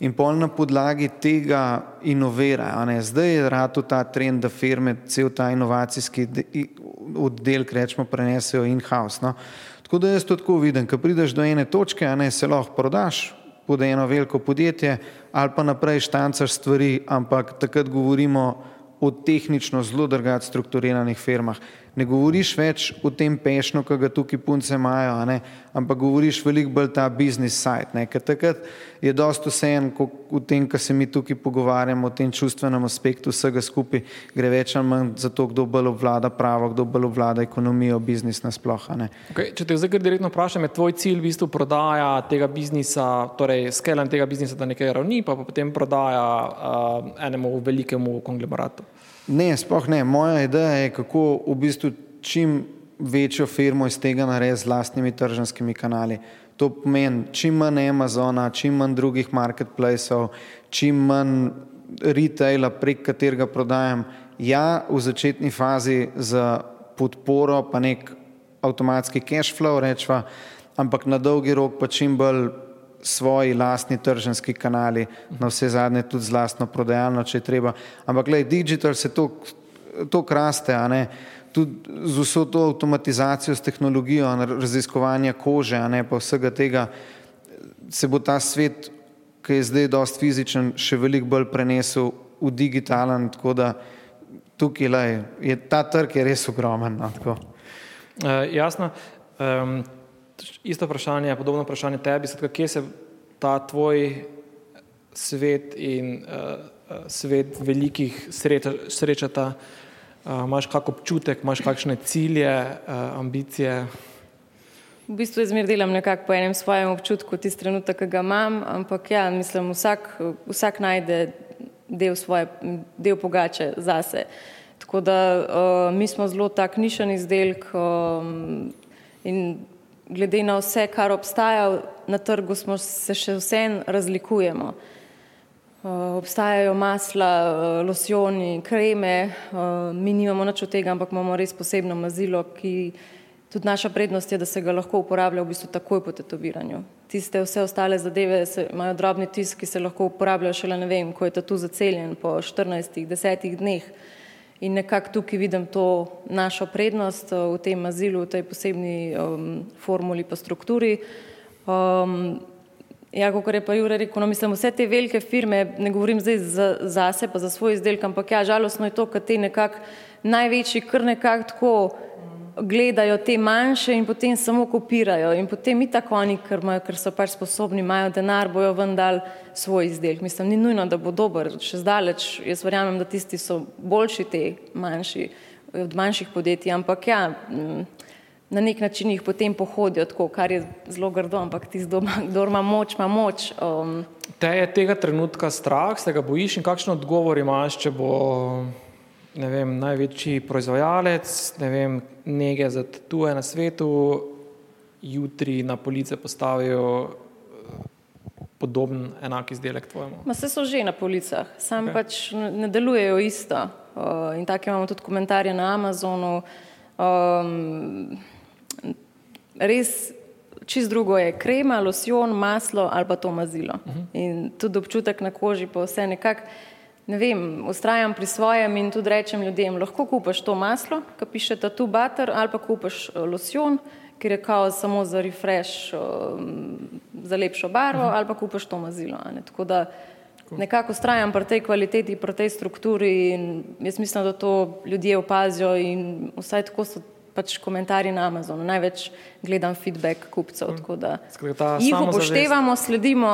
In pol na podlagi tega inovirajo. Zdaj je rado ta trend, da firme cel ta inovacijski oddelek, rečemo, prenesejo in-house. No? Tako da jaz to tako vidim, ko prideš do ene točke, a ne se lahko prodaš, pod eno veliko podjetje ali pa naprej štancaš stvari, ampak takrat govorimo o tehnično zelo drugače strukturiranih firmah ne govoriš več o tem pešnu, ki ga tukaj punce imajo, ampak govoriš veliko bolj ta business side, ker takrat je dosto vseeno v tem, kar se mi tukaj pogovarjamo, o tem čustvenem aspektu vsega skupaj, gre več ali manj za to, kdo bolj obvlada pravo, kdo bolj obvlada ekonomijo, biznis nasploh. Okay, če te zdaj direktno vprašam, je tvoj cilj v bistvu prodaja tega biznisa, torej skelam tega biznisa do neke ravni, pa, pa potem prodaja uh, enemu velikemu konglomeratu? Ne, sploh ne. Moja ideja je, kako v bistvu čim večjo firmo iz tega narediti z lastnimi tržanskimi kanali. To pomeni čim manj Amazona, čim manj drugih marketplaceov, čim manj retaila, prek katerega prodajam. Ja, v začetni fazi za podporo pa nek avtomatski cash flow rečva, ampak na dolgi rok pa čim bolj svoji lastni tržanski kanali, na vse zadnje tudi z lastno prodajalno, če je treba. Ampak gledaj, digital se to kraste, a ne, tudi z vso to avtomatizacijo, s tehnologijo, raziskovanja kože, a ne pa vsega tega, se bo ta svet, ki je zdaj dost fizičen, še veliko bolj prenesel v digitalen, tako da tukaj lej, je ta trg je res ogromen. No, uh, jasno. Um, isto vprašanje, podobno vprašanje tebi, skratka, kje se ta tvoj svet in uh, svet velikih sreča, srečata, uh, imaš kak občutek, imaš kakšne cilje, uh, ambicije? V bistvu jaz zmer delam nekako po enem svojem občutku, tisti trenutek, ki ga imam, ampak ja, mislim, vsak, vsak najde del svoje, del pogače zase. Tako da uh, mi smo zelo tak nišen izdelek um, in glede na vse, kar obstaja na trgu, smo se še vsem razlikujemo. Uh, obstajajo masla, uh, losjoni, kreme, uh, mi nimamo nič od tega, ampak imamo res posebno mazilo, ki tudi naša prednost je, da se ga lahko uporablja v bistvu takoj po tetoviranju. Tiste vse ostale zadeve se, imajo drobni tisk, ki se lahko uporabljajo šele ne vem, ko je tatu zaceljen po 14-10 dneh. In nekako tukaj vidim to našo prednost eh, v tem azilu, v tej posebni um, formuli pa strukturi. Um, Ja, kot je pa Jure rekel, no, mislim, vse te velike firme, ne govorim zdaj za, za sebe, pa za svoj izdelek, ampak ja, žalostno je to, da te nekako največji kar nekako tako gledajo te manjše in potem samo kopirajo in potem i tako oni, ker, imajo, ker so pač sposobni, imajo denar, bojo vendar svoj izdelek. Mislim, ni nujno, da bo dober, še zdaleč, jaz verjamem, da tisti so boljši te manjši, od manjših podjetij, ampak ja, na nek način jih potem pohodijo tako, kar je zelo grdo, ampak tisti, kdo ima moč, ima moč. Um. Te je tega trenutka strah, se ga bojiš in kakšen odgovor imaš, če bo ne vem, največji proizvajalec, ne vem, nege za tuje na svetu, jutri na police postavijo eh, podoben, enak izdelek tvojemu. Ma se so že na policah, sam okay. pač ne delujejo isto. Uh, in tako imamo tudi komentarje na Amazonu. Um, res čist drugo je krema, losjon, maslo ali pa to mazilo. Uh mhm. -huh. In tudi občutek na koži pa vse nekako ne vem, ustrajam pri svojem in tudi rečem ljudem, lahko kupaš to maslo, ki piše tu butter, ali pa kupaš eh, losjon, ker je kao samo za refresh, eh, za lepšo barvo, uh -huh. ali pa kupaš to mazilo. Ne? Tako da nekako ustrajam pri tej kvaliteti, pri tej strukturi in jaz mislim, da to ljudje opazijo in vsaj tako so pač komentarji na Amazonu. Največ gledam feedback kupcev. Jih upoštevamo, sledimo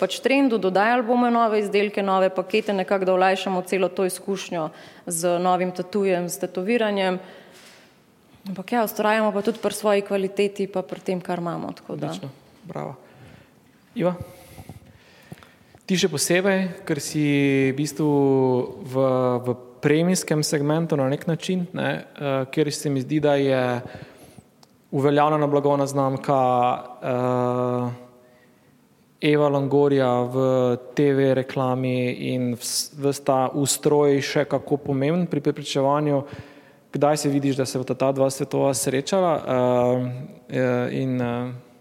pač trendu, dodajali bomo nove izdelke, nove pakete, nekako da olajšamo celo to izkušnjo z novim tatujem, s tetoviranjem. Ampak ja, ustrajamo pa tudi pri svoji kvaliteti, pa pri tem, kar imamo. Bravo. Iva? Ti še posebej, ker si v bistvu v, v premijskem segmentu na nek način, ne, uh, kjer se mi zdi, da je uveljavljena blagovna znamka uh, Eva Langorja v TV reklami in vsta ustroj še kako pomemben pri prepričevanju, kdaj se vidiš, da se bo ta dva svetova srečala uh, in uh,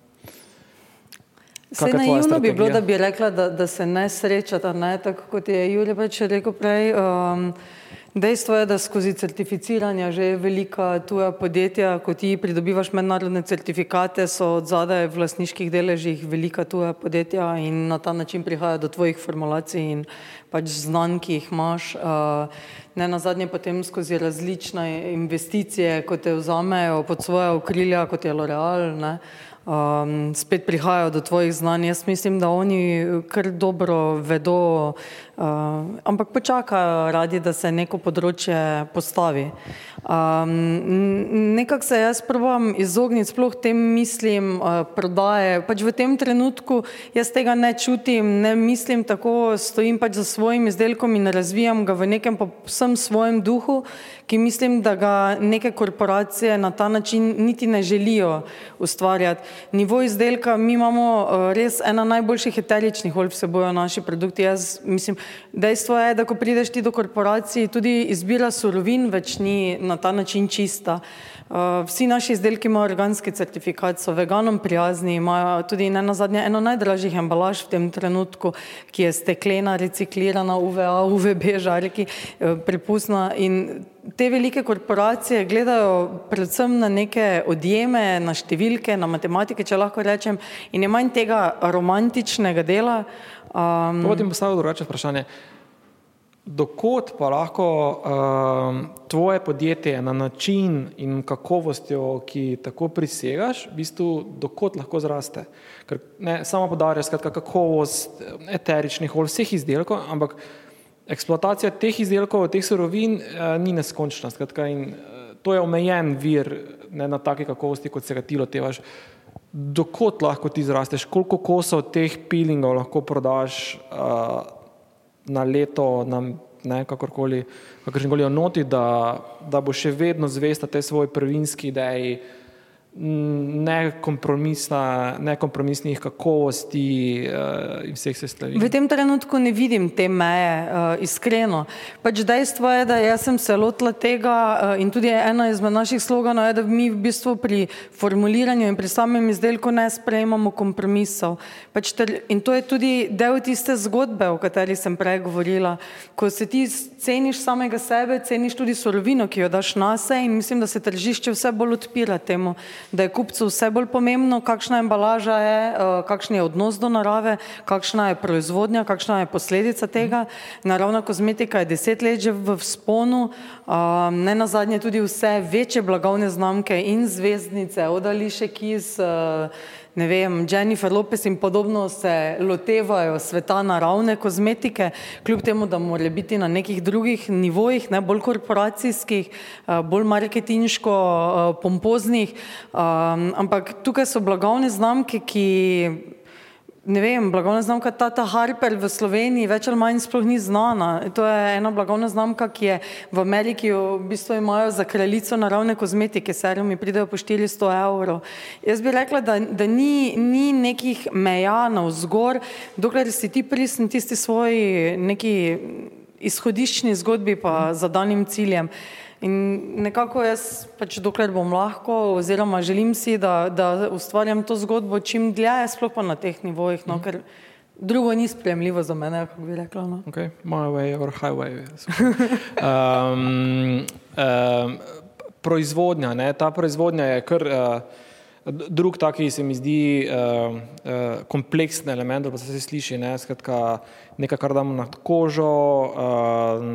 Vse naivno bi bilo, da bi rekla, da, da se ne srečata, ne? tako kot je Julija pač rekel prej. Um, Dejstvo je, da skozi certificiranje že velika tuja podjetja, ko ti pridobivaš mednarodne certifikate, so od zadaj v lasniških deležih velika tuja podjetja in na ta način prihaja do tvojih formulacij in pač znanj, ki jih imaš. Ne na zadnje potem skozi različne investicije, ko te vzamejo pod svoje okrilja, kot je L'Oreal, ne um, spet prihajajo do tvojih znanj. Jaz mislim, da oni kar dobro vedo, uh, ampak počakajo radi, da se neko področje postavi. Um, Nekako se jaz probujem izogniti sploh tem mislim uh, prodaje. Pač v tem trenutku jaz tega ne čutim, ne mislim tako, stojim pač za svojim izdelkom in razvijam ga v nekem povsem svojem duhu, ki mislim, da ga neke korporacije na ta način niti ne želijo ustvarjati. Nivo izdelka, mi imamo uh, res ena najboljših eteričnih olj vsebojo naši produkti. Jaz mislim, dejstvo je, da ko prideš ti do korporacij, tudi izbira surovin več ni na ta način čista. Uh, vsi naši izdelki imajo organski certifikat, so veganom prijazni, imajo tudi ne na zadnje eno najdražjih embalaž v tem trenutku, ki je steklena, reciklirana, UVA, UVB, žarki, uh, prepustna in te velike korporacije gledajo predvsem na neke odjeme, na številke, na matematike, če lahko rečem, in je manj tega romantičnega dela. Um, Potem postavljam drugače vprašanje. Dokot pa lahko um, tvoje podjetje na način in kakovostjo, ki tako prisegaš, v bistvu dokot lahko zraste? Ker ne samo podarjaš, skratka, kakovost eteričnih olj, vseh izdelkov, ampak eksploatacija teh izdelkov, teh surovin eh, ni neskončna. Skratka, in, eh, to je omejen vir ne na take kakovosti, kot se ga ti lotevaš. Dokot lahko ti zrasteš, koliko kosov teh pilingov lahko prodaš uh, na leto, na ne, kakorkoli, kakorkoli noti, da, da bo še vedno zvesta tej svoji prvinski ideji, nekompromisnih kakovosti uh, in vseh sestavin. V tem trenutku ne vidim te meje, uh, iskreno. Pač dejstvo je, da jaz sem se lotila tega uh, in tudi ena izmed naših sloganov je, da mi v bistvu pri formuliranju in pri samem izdelku ne sprejemamo kompromisov. Pač ter, in to je tudi del tiste zgodbe, o kateri sem prej govorila. Ko se ti ceniš samega sebe, ceniš tudi sorovino, ki jo daš na se in mislim, da se tržišče vse bolj odpira temu. Da je kupcu vse bolj pomembno, kakšna embalaža je, uh, kakšen je odnos do narave, kakšna je proizvodnja, kakšna je posledica tega. Naravna kozmetika je deset let že v sponu, ne nazadnje tudi vse večje blagovne znamke in zvezdnice, od Ališe Kis, uh, ne vem, Jennifer Lopez in podobno se lotevajo sveta naravne kozmetike, kljub temu, da mora biti na nekih drugih nivojih, ne bolj korporacijskih, eh, bolj marketinško eh, pompoznih, eh, ampak tukaj so blagovne znamke, ki ne vem, blagovna znamka Tata Harper v Sloveniji več ali manj sploh ni znana. To je ena blagovna znamka, ki je v Ameriki v bistvu imajo za kraljico naravne kozmetike, serumi pridejo po 400 evrov. Jaz bi rekla, da, da ni, ni nekih meja na vzgor, dokler si ti pristen tisti svoji neki izhodiščni zgodbi pa za danim ciljem. In nekako jaz, pač dokler bom lahko, oziroma želim si, da, da ustvarjam to zgodbo čim dlje, sploh pa na teh nivojih, no, ker drugo ni sprejemljivo za mene, kako bi rekla. No. Okay. My way or highway. um, um, proizvodnja, ne? ta proizvodnja je kar. Uh, Drug taki se mi zdi uh, uh, kompleksen element, da se sliši, ne? Skratka, nekaj, kar damo na kožo, uh,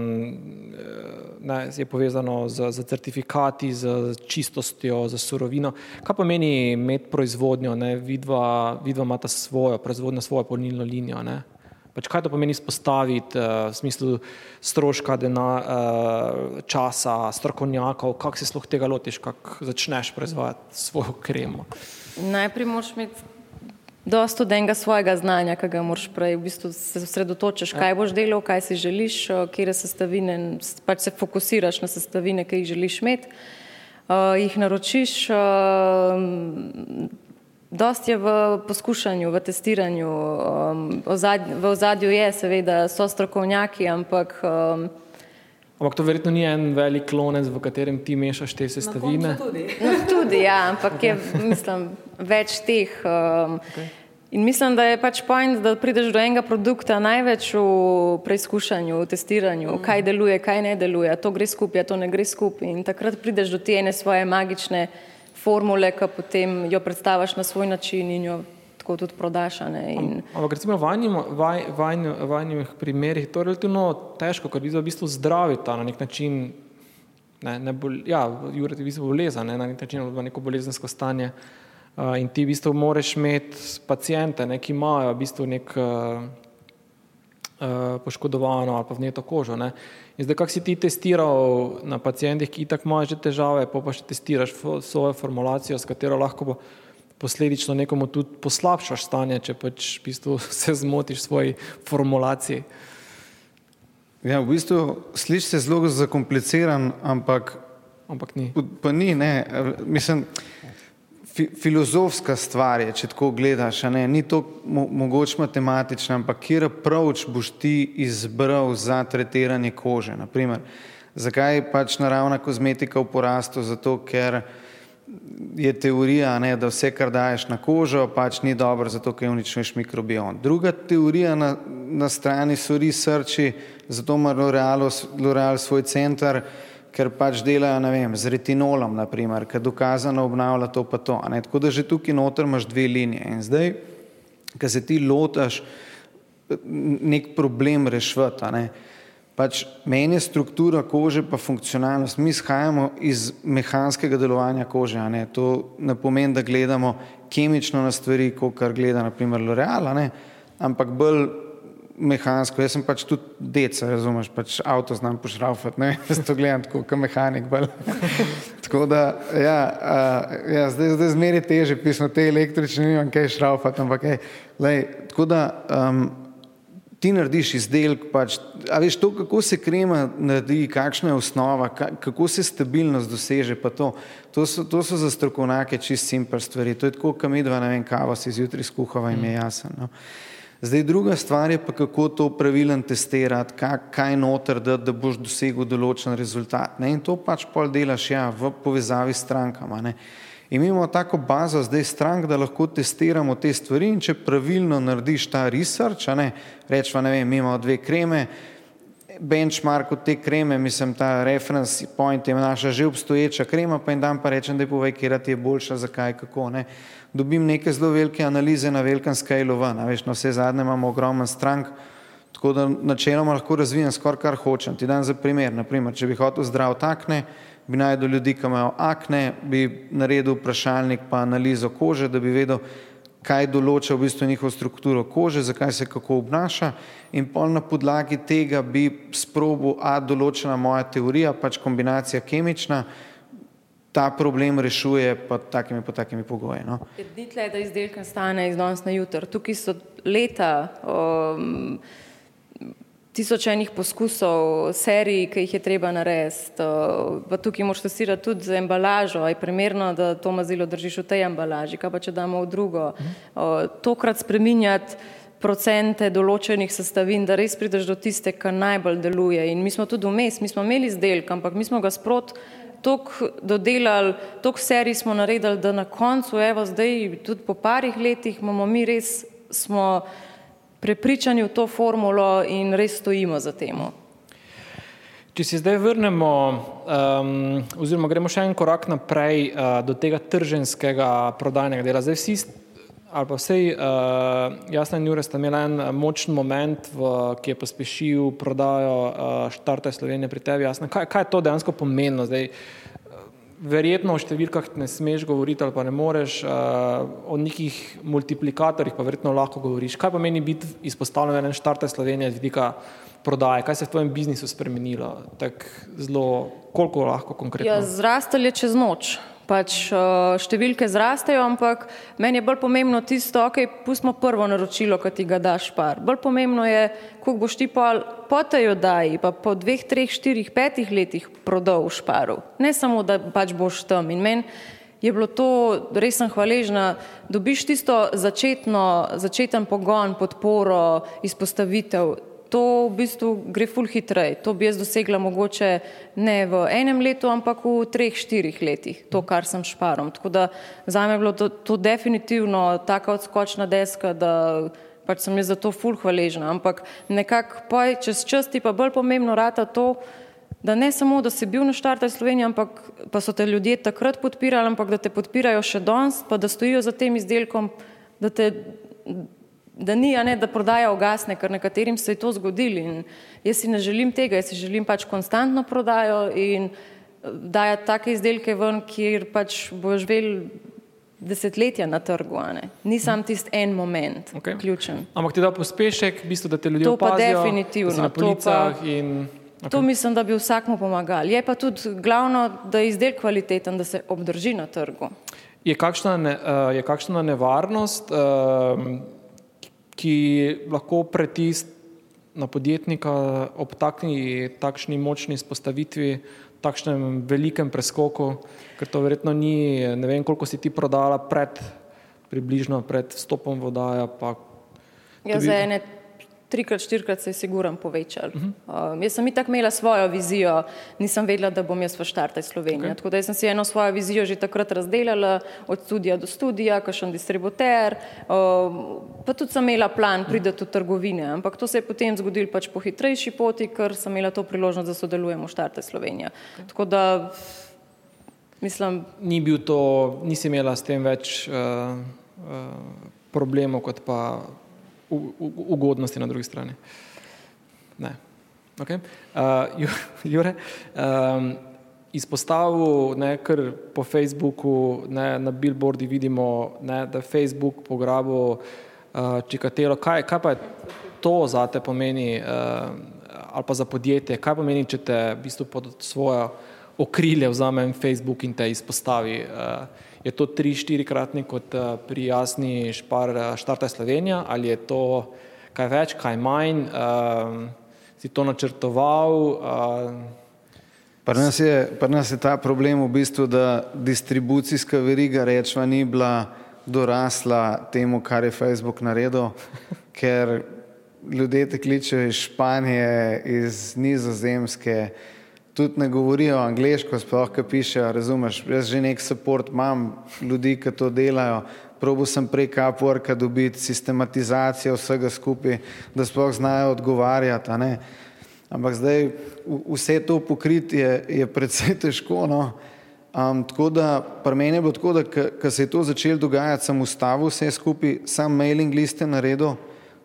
ne, je povezano z, z certifikati, z čistostjo, z surovino. Kaj pomeni imeti proizvodnjo, ne? vidva, vidva imata svojo proizvodnjo, svojo polnilno linijo. Ne? Pač kaj to pomeni spostaviti uh, v smislu stroška, dena, uh, časa, strokovnjakov, kako se sploh tega lotiš, kako začneš proizvajati svojo kremo? Najprej moraš imeti dosto denga svojega znanja, ki ga moraš prej v bistvu se osredotočiš, kaj boš delal, kaj si želiš, kje sestavine, pač se fokusiraš na sestavine, ki jih želiš imeti, uh, jih naročiš. Uh, Dost je v poskušanju, v testiranju. Um, v ozadju je, seveda, so strokovnjaki, ampak. Um, ampak to verjetno ni en velik klonec, v katerem ti mešaš te sestavine. Tudi. No, tudi, ja, ampak okay. je, mislim, več teh. Um, okay. In mislim, da je pač point, da prideš do enega produkta največ v preizkušanju, v testiranju, mm. kaj deluje, kaj ne deluje, to gre skupaj, to ne gre skupaj. In takrat prideš do te ene svoje magične formule, ki potem jo predstaviš na svoj način in jo tako tudi prodaš. In... Ampak recimo v vajnih primerih to je relativno težko, ker v bistvu zdravita na nek način, ne, ne bol, ja, jurati v bistvu bolezen, ne, na nek način neko bolezensko stanje. Uh, in ti v bistvu moraš imeti pacijente, ne, ki imajo v bistvu nek poškodovano ali pa vneto kožo. Ne. In zdaj, kako si ti testiral na pacijentih, ki tako imajo že težave, pa pa še testiraš svojo formulacijo, s katero lahko posledično nekomu tudi poslabšaš stanje, če pač v bistvu se zmotiš v svoji formulaciji. Ja, v bistvu slišiš se zelo zakompliciran, ampak, ampak ni. Pa ni, ne. Mislim, fi, filozofska stvar je, če tako gledaš, ni to mo, mogoče matematično, ampak kjer pravč boš ti izbral za tretiranje kože. Naprimer, zakaj je pač naravna kozmetika v porastu? Zato, ker je teorija, ne, da vse, kar daješ na kožo, pač ni dobro, zato ker uničuješ mikrobiom. Druga teorija na, na strani so researchi, zato ima L'Oreal svoj center, ker pač delajo, ne vem, z retinolom, naprimer, ker dokazano obnavlja to pa to. Tako da že tukaj noter imaš dve linije. In zdaj, ko se ti lotaš nek problem rešvati, ne, pač meni je struktura kože pa funkcionalnost. Mi izhajamo iz mehanskega delovanja kože, ne. to ne pomeni, da gledamo kemično na stvari, kot kar gleda naprimer L'Oreal, ampak bolj mehansko, jaz sem pač tudi deca, razumeš, pač avto znam pošraufati, ne, jaz to gledam tako, kot mehanik tako da, ja, uh, ja zdaj, zdaj zmeri teže pismo, te električne nimam kaj šraufati, ampak hej, lej, tako da um, ti narediš izdelek, pač, a veš to, kako se krema naredi, kakšna je osnova, kako se stabilnost doseže, pa to, to so, to so za strokovnjake čist simpel stvari, to je tako, kam idva, ne vem, kava si zjutraj skuhava in je jasen. No. Zdaj, druga stvar je pa, kako to pravilen testirati, kaj, kaj noter, da, da boš dosegel določen rezultat. Ne? In to pač pol delaš ja, v povezavi s strankama. Ne? In imamo tako bazo zdaj strank, da lahko testiramo te stvari in če pravilno narediš ta research, ne, rečemo, ne vem, imamo dve kreme, benchmark od te kreme, mislim, ta reference point je naša že obstoječa krema, pa jim dam pa rečem, da je povej, kje ti je boljša, zakaj, kako. Ne. Dobim neke zelo velike analize na velikem skalu ven, veš, na vse zadnje imamo ogromen strank, tako da načeloma lahko razvijem skoraj kar hočem. Ti dan za primer, naprimer, če bi hotel zdrav takne, bi najdel ljudi, ki imajo akne, bi naredil vprašalnik pa analizo kože, da bi vedel, kaj določa v bistvu njihovo strukturo kože, zakaj se kako obnaša in pol na podlagi tega bi sprobil, a določena moja teorija, pač kombinacija kemična, ta problem rešuje pod takimi, pod takimi pogoji. No. Ditle, da izdelka stane iz danes na jutr. Tukaj so leta um, tisočenih poskusov, serij, ki jih je treba narediti. Pa tukaj moraš testirati tudi za embalažo, je primerno, da to mazilo držiš v tej embalaži, kaj pa če damo v drugo. Tokrat spreminjati procente določenih sestavin, da res prideš do tiste, kar najbolj deluje. In mi smo tudi vmes, mi smo imeli izdelek, ampak mi smo ga sprot toliko dodelali, toliko serij smo naredili, da na koncu, evo zdaj, tudi po parih letih, imamo mi res, smo prepričani v to formulo in res stojimo za temu. Če se zdaj vrnemo, um, oziroma gremo še en korak naprej uh, do tega trženskega prodajnega dela. Zdaj vsi, ali pa vsej, uh, jasno, Jure sta imela en močen moment, v, ki je pospešil prodajo uh, štarte Slovenije pri tebi. Jasno, kaj, kaj je to dejansko pomenilo? Zdaj, verjetno o številkah ne smeš govoriti ali pa ne moreš, uh, o nekih multiplikatorjih pa verjetno lahko govoriš. Kaj pomeni biti izpostavljen na štarte Slovenije z vidika prodaje, kaj se je v tvojem biznisu spremenilo, tako zelo, koliko lahko konkretno? Ja, zrastali čez noč pač številke zrastejo, ampak meni je bolj pomembno tisto, ok, pustimo prvo naročilo, ki ti ga daš par. Bolj pomembno je, koliko boš ti pa po tej oddaji, pa po dveh, treh, štirih, petih letih prodal v šparu. Ne samo, da pač boš tam. In meni je bilo to, res sem hvaležna, dobiš tisto začetno, začeten pogon, podporo, izpostavitev to v bistvu gre ful hitrej. To bi jaz dosegla mogoče ne v enem letu, ampak v treh, štirih letih, to, kar sem šparom. Tako da za me je bilo to, to definitivno taka odskočna deska, da pač sem jaz za to ful hvaležna. Ampak nekako pa čez čas ti pa bolj pomembno rata to, da ne samo, da si bil na štartaj Slovenije, ampak pa so te ljudje takrat podpirali, ampak da te podpirajo še danes, pa da stojijo za tem izdelkom, da te da ni, a ne, da prodaja ugasne, ker nekaterim se je to zgodilo in jaz si ne želim tega, jaz si želim pač konstantno prodajo in eh, dajati take izdelke ven, kjer pač boš vel desetletja na trgu, a ne. Ni sam tisti en moment okay. ključen. Ampak ti da pospešek, v bistvu, da te ljudje opazijo, to pa definitivno, na policah in... Okay. To mislim, da bi vsakmu pomagali. Je pa tudi glavno, da je izdelek kvaliteten, da se obdrži na trgu. Je kakšna, ne, uh, je kakšna nevarnost, uh, ki lahko pritisk na podjetnika ob takni, takšni močni izpostavitvi, takšnem velikem preskoku, ker to verjetno ni, ne vem, koliko si ti prodala pred, približno pred vstopom vodaja. Pa, ja, za ene trikrat, štirikrat se je siguran povečal. Uh -huh. um, jaz sem itak imela svojo vizijo, nisem vedela, da bom jaz v štartaj Slovenije. Okay. Tako da sem si eno svojo vizijo že takrat razdelala, od studija do studija, kakšen distributer, um, pa tudi sem imela plan prideti v trgovine, ampak to se je potem zgodilo pač po hitrejši poti, ker sem imela to priložnost, da sodelujem v štartaj Slovenije. Okay. Tako da mislim. Ni bil to, nisi imela s tem več uh, uh, problemov kot pa ugodnosti na drugi strani. Ne. Okay. Uh, Jure, um, izpostavil, ne, ker po Facebooku, ne, na billboardi vidimo, ne, da je Facebook pograbil uh, čikatelo. Kaj, kaj pa to za te pomeni, uh, ali pa za podjetje, kaj pomeni, če te v bistvu pod svojo okrilje vzame Facebook in te izpostavi? Uh, je to tri, štirikratni kot eh, pri jasni špar, eh, štarta Slovenija ali je to kaj več, kaj manj, uh, si to načrtoval? Uh, Pri nas, nas je ta problem v bistvu, da distribucijska veriga rečva ni bila dorasla temu, kar je Facebook naredil, ker ljudje te kličejo iz Španije, iz Nizozemske, tudi ne govorijo angliško, sploh kaj pišejo, razumeš, jaz že nek support imam ljudi, ki to delajo, probo sem prek Upworka dobiti sistematizacijo vsega skupaj, da sploh znajo odgovarjati, Ampak zdaj vse to pokriti je, je predvsej težko. No. Um, tako da, pri meni je bilo tako, da ko se je to začelo dogajati, sem ustavil vse skupaj, sam mailing liste naredil,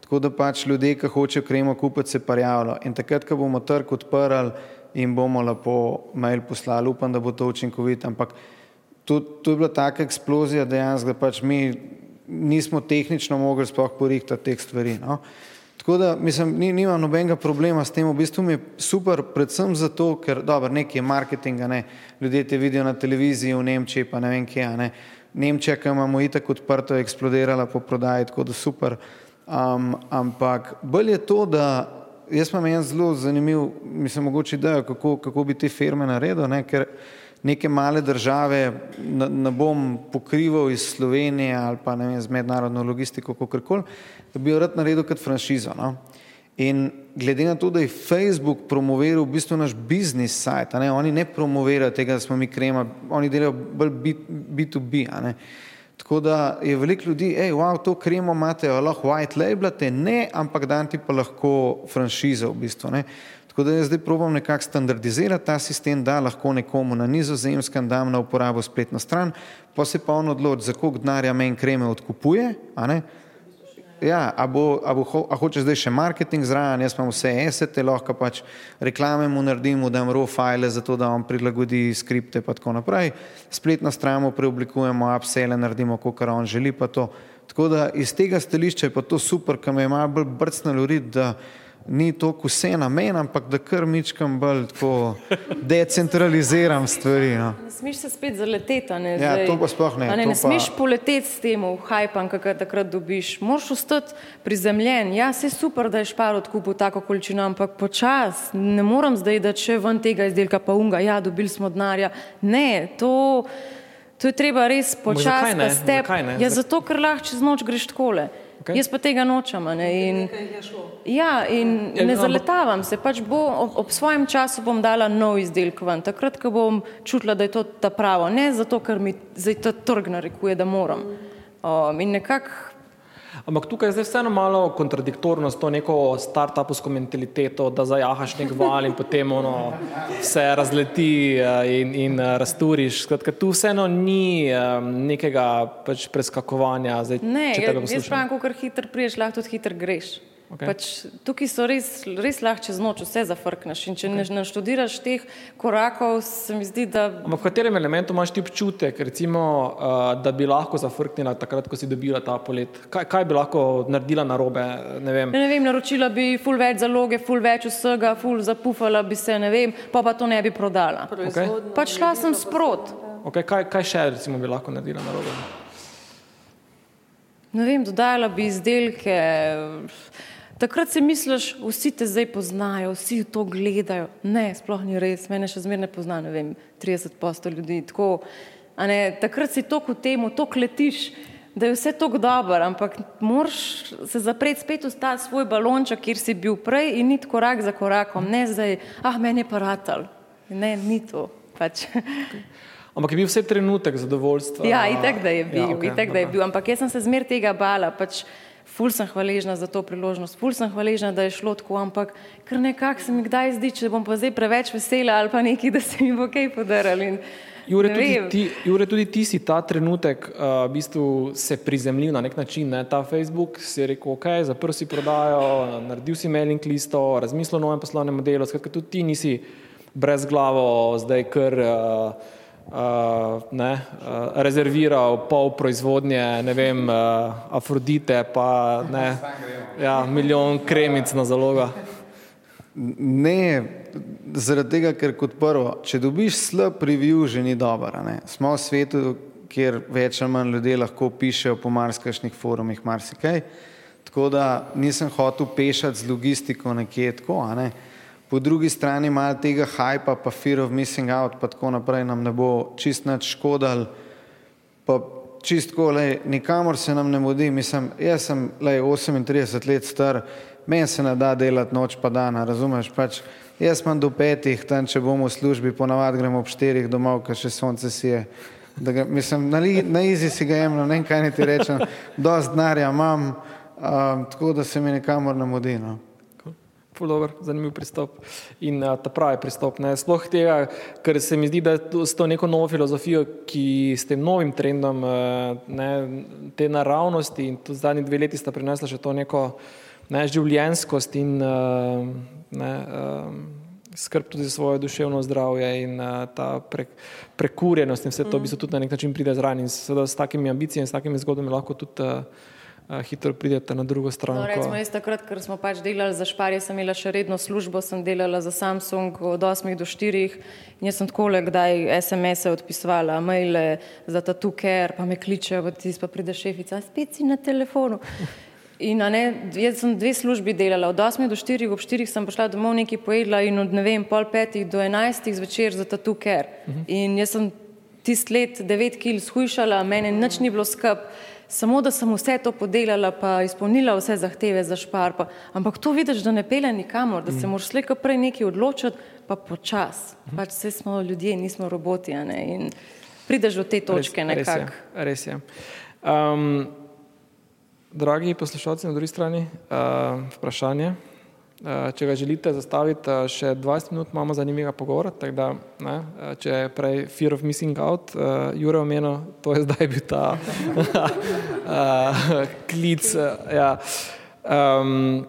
tako da pač ljudje, ki hočejo kremo kupiti, se prijavljajo. In takrat, ko bomo trg odprli in bomo lepo mail poslali, upam, da bo to učinkovito. Ampak to, to je bila taka eksplozija dejansko, da pač mi nismo tehnično mogli sploh porihtati teh stvari. No. Tako da, mislim, ni, nimam nobenega problema s tem, v bistvu mi je super, predvsem zato, ker, dobro, nekaj je marketinga, ne, ljudje te vidijo na televiziji v Nemčiji, pa ne vem kje, ne, Nemčija, ki imamo itak odprto, je eksplodirala po prodaji, tako da super, um, ampak bolj je to, da jaz imam en zelo zanimiv, mislim, mogoče idejo, kako, kako bi te firme naredil, ne, ker neke male države ne, ne bom pokrival iz Slovenije ali pa ne vem, z mednarodno logistiko, kakorkoli, da bi jo rad naredil kot franšizo. No? In glede na to, da je Facebook promoviral v bistvu naš biznis sajt, ne? oni ne promovirajo tega, da smo mi krema, oni delajo bolj B2B. Tako da je veliko ljudi, hej, wow, to kremo imate, lahko white labelate, ne, ampak dan ti pa lahko franšizo v bistvu. Ne? Tako da jaz zdaj probujem nekako standardizirati ta sistem, da lahko nekomu na nizozemskem dam na uporabo spletno stran, pa se pa on odloči, za koliko denarja meni kreme odkupuje, a ne? Ja, a, bo, a, bo, a hoče zdaj še marketing zraven, jaz imam vse esete, lahko pač reklame mu naredim, mu dam raw file, zato da on prilagodi skripte pa tako naprej. Spletno stran mu preoblikujemo, upsele naredimo, kot on želi to. Tako da iz tega stališča je pa to super, me je malo bolj brcnalo rit, da ni toliko vse na meni, ampak da kar mičkam bolj tako decentraliziram stvari. No. Ne smeš se spet zaleteti, ne? Ja, to pa sploh ne. Ne, ne pa... smeš poleteti s tem v hajpan, kakor takrat dobiš. Moraš ostati prizemljen. Ja, se super, da je špar odkupil tako količino, ampak počas. Ne moram zdaj, da če ven tega izdelka pa unga, ja, dobili smo denarja. Ne, to, to je treba res počasi. Ja, zato, ker lahko čez noč greš takole. Okay. Jaz pa tega nočem. Ne, in, ja, in ja, ne zaletavam se, pač bo, ob, ob svojem času bom dala nov izdelek ven, takrat, ko bom čutila, da je to ta pravo, ne zato, ker mi zdaj ta trg narekuje, da moram. Um, in nekako Ampak tukaj je zdaj vseeno malo kontradiktorno s to neko start-upovsko mentaliteto, da zajahaš nek val in potem ono se razleti eh, in, in eh, razturiš. Skratka, tu vseeno ni um, nekega pač preskakovanja. Zdaj, ne, jaz pravim, ko kar hitro priješ, lahko tudi hitro greš. Okay. Pač, tukaj so res, res lahko čez noč vse zafrkneš. In če okay. ne študiraš teh korakov, se mi zdi, da. Ampak v katerem elementu imaš ti občutek, recimo, uh, da bi lahko zafrknila takrat, ko si dobila ta polet? Kaj, kaj bi lahko naredila na robe? Ne vem. ne vem, naročila bi ful več zaloge, ful več vsega, ful zapufala bi se, ne vem, pa pa to ne bi prodala. Okay. Pač šla sem sprot. Okay, kaj, kaj še recimo, bi lahko naredila na robe? Ne vem, dodajala bi izdelke. Takrat si misliš, vsi te zdaj poznajo, vsi to gledajo. Ne, sploh ni res, mene še zmeraj ne pozna, ne vem, 30 posto ljudi. Tako, ne, takrat si toliko v temu, toliko letiš, da je vse tako dobro, ampak moraš se zapreti spet v ta svoj balonček, kjer si bil prej in niti korak za korakom, ne zdaj, ah, meni je paratal. Ne, ni to. Pač. Ampak je bil vse trenutek zadovoljstva. Ja, itek da je bil, ja, okay, itek da je bil, ampak jaz sem se zmer tega bala. Pač, ful sem hvaležna za to priložnost, ful sem hvaležna, da je šlo tako, ampak kar nekako se mi kdaj zdi, če bom pa zdaj preveč vesela ali pa neki, da se mi bo kaj podarili. Jure tudi, ti, Jure, tudi ti si ta trenutek uh, v bistvu se prizemljil na nek način, ne? ta Facebook si rekel, ok, zaprl si prodajo, naredil si mailing listo, razmislil o novem poslovnem modelu, skratka tudi ti nisi brez glavo zdaj kar uh, uh, ne, uh, rezerviral pol proizvodnje, ne vem, uh, Afrodite, pa ne, ja, milijon kremic na zaloga. Ne, zaradi tega, ker kot prvo, če dobiš slab review, že ni dobro. Smo v svetu, kjer več ali manj ljudje lahko pišejo po marsikajšnih forumih, marsikaj. Tako da nisem hotel pešati z logistiko nekje tako. Ne po drugi strani malo tega hajpa, pa fear of missing out, pa tako naprej nam ne bo čist nič škodal, pa čistko, lej, nikamor se nam ne modi, mislim, jaz sem, lej, 38 let star, meni se ne da delati noč pa dana, razumeš, pač, jaz imam do petih, tam, če bomo v službi, ponavad gremo ob štirih domov, ker še sonce si je, da ga, mislim, na, li, na izi si ga jemno, ne vem, kaj ni ti rečem, dost denarja imam, um, tako da se mi nikamor ne modi, no. Dober, zanimiv pristop in uh, ta pravi pristop. Ne. Sploh tega, ker se mi zdi, da s to neko novo filozofijo, ki s tem novim trendom uh, ne, te naravnosti in tu zadnji dve leti sta prinesla še to neko ne, življenskost in uh, ne, uh, skrb tudi za svoje duševno zdravje in uh, ta pre, prekurjenost in vse to mm. bi se tudi na nek način pride zraven in seveda s takimi ambicijami, s takimi zgodbami lahko tudi uh, hitro pridete na drugo stran. No, recimo, jaz takrat, ker smo pač delali za Šparje, sem imela še redno službo, sem delala za Samsung od 8 do 4 in jaz sem tako le kdaj SMS-e odpisovala, maile za ta tuker, pa me kličejo, pa ti pa pride šefica, spet si na telefonu. In ne, jaz sem dve službi delala, od 8 do 4, ob 4 sem prišla domov nekaj pojedla in od ne vem, pol petih do 11 zvečer za ta tuker. In jaz sem tist let 9 kil shujšala, mene nič ni bilo skrb samo da sem vse to podelala, pa izpolnila vse zahteve za špar. Pa, ampak to vidiš, da ne pele nikamor, da se moraš slejko prej nekaj odločiti, pa počas. Pač vse smo ljudje, nismo roboti. In prideš do te točke nekako. Res je. Res je. Um, dragi poslušalci na drugi strani, uh, vprašanje. Eh, če ga želite zastaviti, eh, še 20 minut imamo zanimivega pogovora, da, ne, eh, če je prej fear of missing out, uh, Jure omenil, to je zdaj bil ta uh, klic. Ja. um,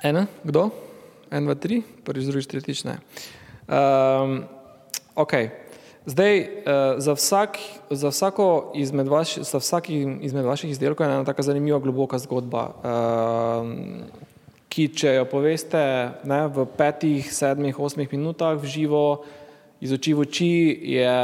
ena, kdo? En, dva, tri, prvi, drugi, tretjič, ne. Um, ok. Zdaj, za, vsak, za, izmed vaš, za vsakim izmed vaših izdelkov je ena tako zanimiva, globoka zgodba. Uh, ki, če jo poveste ne, v petih, sedmih, osmih minutah v živo, iz oči v oči, je,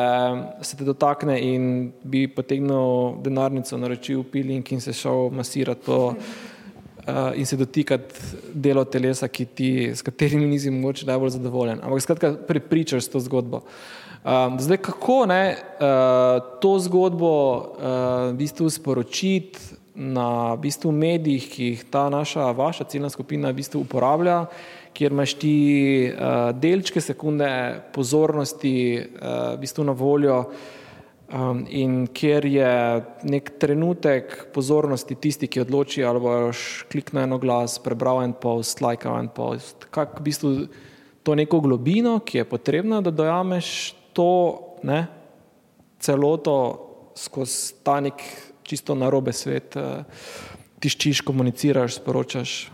se te dotakne in bi potegnil denarnico, naročil piling in se šel masirati to uh, in se dotikati delo telesa, ti, s katerimi nisi mogoče najbolj zadovoljen. Ampak skratka, prepričaš to zgodbo. Um, zdaj, kako ne, uh, to zgodbo uh, v bistvu sporočiti na bistvu medijih, ki jih ta naša, vaša ciljna skupina v bistvu uporablja, kjer imaš ti uh, delčke sekunde pozornosti uh, v bistvu na voljo um, in kjer je nek trenutek pozornosti tisti, ki odloči, ali boš kliknil eno glas, prebral en post, lajkal en post, kak v bistvu to neko globino, ki je potrebna, da dojameš to ne, celoto skozi ta nek čisto na robe svet, eh, tiščiš, komuniciraš, sporočaš.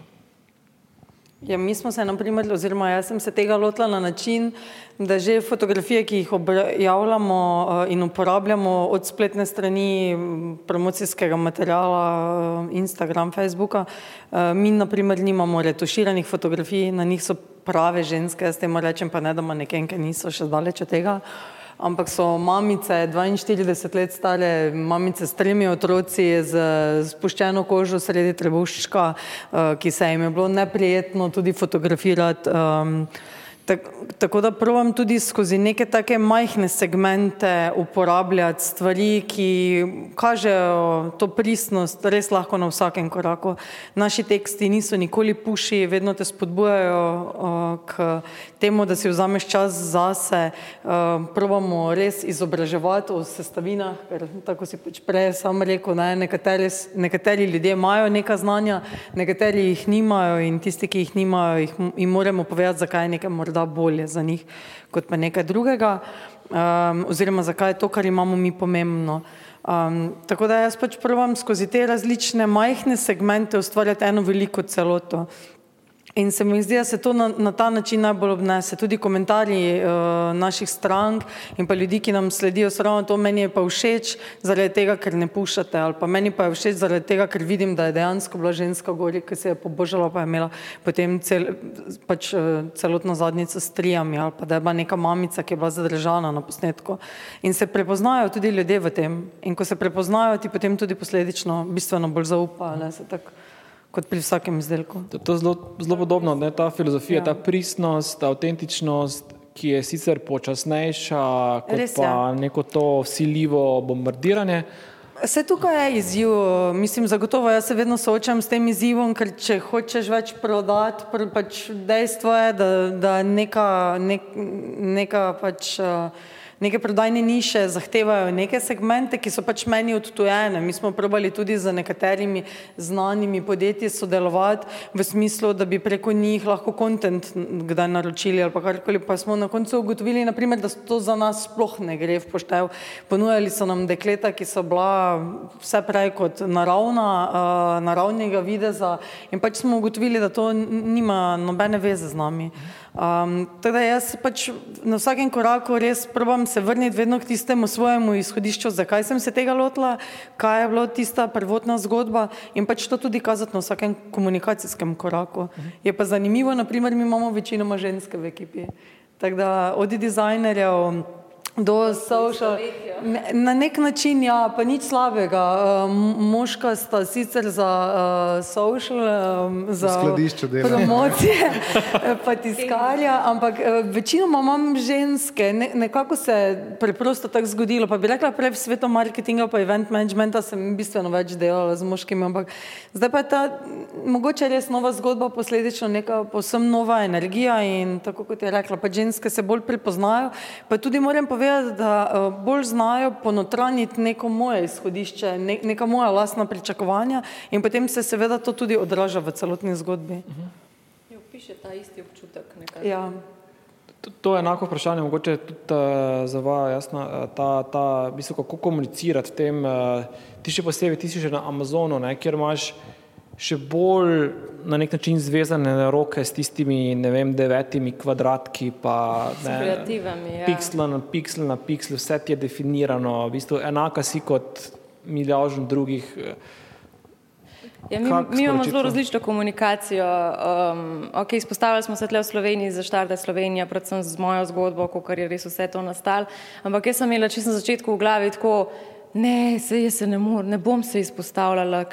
Ja, mi smo se, naprimer, oziroma jaz sem se tega lotila na način, da že fotografije, ki jih objavljamo eh, in uporabljamo od spletne strani promocijskega materijala, eh, Instagram, Facebooka, mi naprimer nimamo retuširanih fotografij, na njih so prave ženske, s tem rečem pa ne, da ki niso še daleč od tega ampak so mamice, 42 let stare, mamice s tremi otroci z spuščeno kožo sredi trebuščka, uh, ki se jim je bilo neprijetno tudi fotografirati. Um, Tak, tako da provam tudi skozi neke take majhne segmente uporabljati stvari, ki kažejo to pristnost res lahko na vsakem koraku. Naši teksti niso nikoli puši, vedno te spodbujajo uh, k temu, da si vzameš čas zase. Uh, probamo res izobraževati o sestavinah, ker tako si pač prej sam rekel, ne, nekateri, nekateri ljudje imajo neka znanja, nekateri jih nimajo in tisti, ki jih nimajo, jih, jim moramo povedati, zakaj je nekaj morda morda bolje za njih kot pa nekaj drugega, um, oziroma zakaj je to, kar imamo mi pomembno. Um, tako da jaz pač provam skozi te različne majhne segmente ustvarjati eno veliko celoto. In se mi zdi, da se to na, na ta način najbolj obnese. Tudi komentarji uh, naših strank in pa ljudi, ki nam sledijo, so ravno to, meni je pa všeč zaradi tega, ker ne pušate, ali pa meni pa je všeč zaradi tega, ker vidim, da je dejansko bila ženska gori, ki se je pobožala, pa je imela potem cel, pač, uh, celotno zadnjico s trijami, ali pa da je bila neka mamica, ki je bila zadržana na posnetku. In se prepoznajo tudi ljudje v tem. In ko se prepoznajo, ti potem tudi posledično bistveno bolj zaupajo kot pri vsakem izdelku. To, to je zelo, zelo podobno, ne, ta filozofija, ja. ta pristnost, ta avtentičnost, ki je sicer počasnejša, kot Res, pa ja. neko to siljivo bombardiranje. Vse tukaj je izziv, mislim, zagotovo jaz se vedno soočam s tem izzivom, ker če hočeš več prodati, pač dejstvo je, da, da neka, nek, neka pač, neke prodajne niše zahtevajo neke segmente, ki so pač meni odtujene. Mi smo probali tudi z nekaterimi znanimi podjetji sodelovati v smislu, da bi preko njih lahko kontent kdaj naročili ali pa karkoli, pa smo na koncu ugotovili, naprimer, da to za nas sploh ne gre v poštev. Ponujali so nam dekleta, ki so bila vse prej kot naravna, uh, naravnega videza in pač smo ugotovili, da to nima nobene veze z nami. Um, teda jaz pač na vsakem koraku res probam se vrniti vedno k tistemu svojemu izhodišču, zakaj sem se tega lotila, kaj je bila tista prvotna zgodba in pač to tudi kazati na vsakem komunikacijskem koraku. Je pa zanimivo, naprimer, mi imamo večinoma ženske v ekipi. Tako da od dizajnerjev do social. Na nek način, ja, pa nič slabega. Moška sta sicer za uh, social, um, za promocije, pa tiskarja, ampak uh, večinoma imam ženske. Ne, nekako se preprosto tako zgodilo. Pa bi rekla, prej v svetu marketinga pa event managementa sem bistveno več delala z moškimi, ampak zdaj pa je ta mogoče res nova zgodba, posledično neka posebno nova energija in tako kot je rekla, pa ženske se bolj prepoznajo. Pa tudi moram povedati, da uh, bolj znajo ponotraniti neko moje izhodišče, ne, neka moja lastna pričakovanja in potem se seveda to tudi odraža v celotni zgodbi. Uh -huh. Jo, piše ta isti občutek. Ja. To, to je enako vprašanje, mogoče tudi uh, za vas, jasno, uh, ta, ta, bistvo, kako komunicirati v tem, uh, ti še posebej, ti si že na Amazonu, ne, kjer imaš še bolj na nek način zvezane roke s tistimi, vem, devetimi kvadratki, pa ne, kreativami. Ja. Piksel na piksel na piksel, vse ti je definirano, v bistvu enaka si kot milijon drugih. Ja, mi, mi imamo zelo različno komunikacijo. Um, okay, izpostavili smo se tle v Sloveniji za štarte Slovenija, predvsem z mojo zgodbo, kako je res vse to nastalo. Ampak jaz sem imela čisto na začetku v glavi tako, ne, se jaz se ne morem, ne bom se izpostavljala,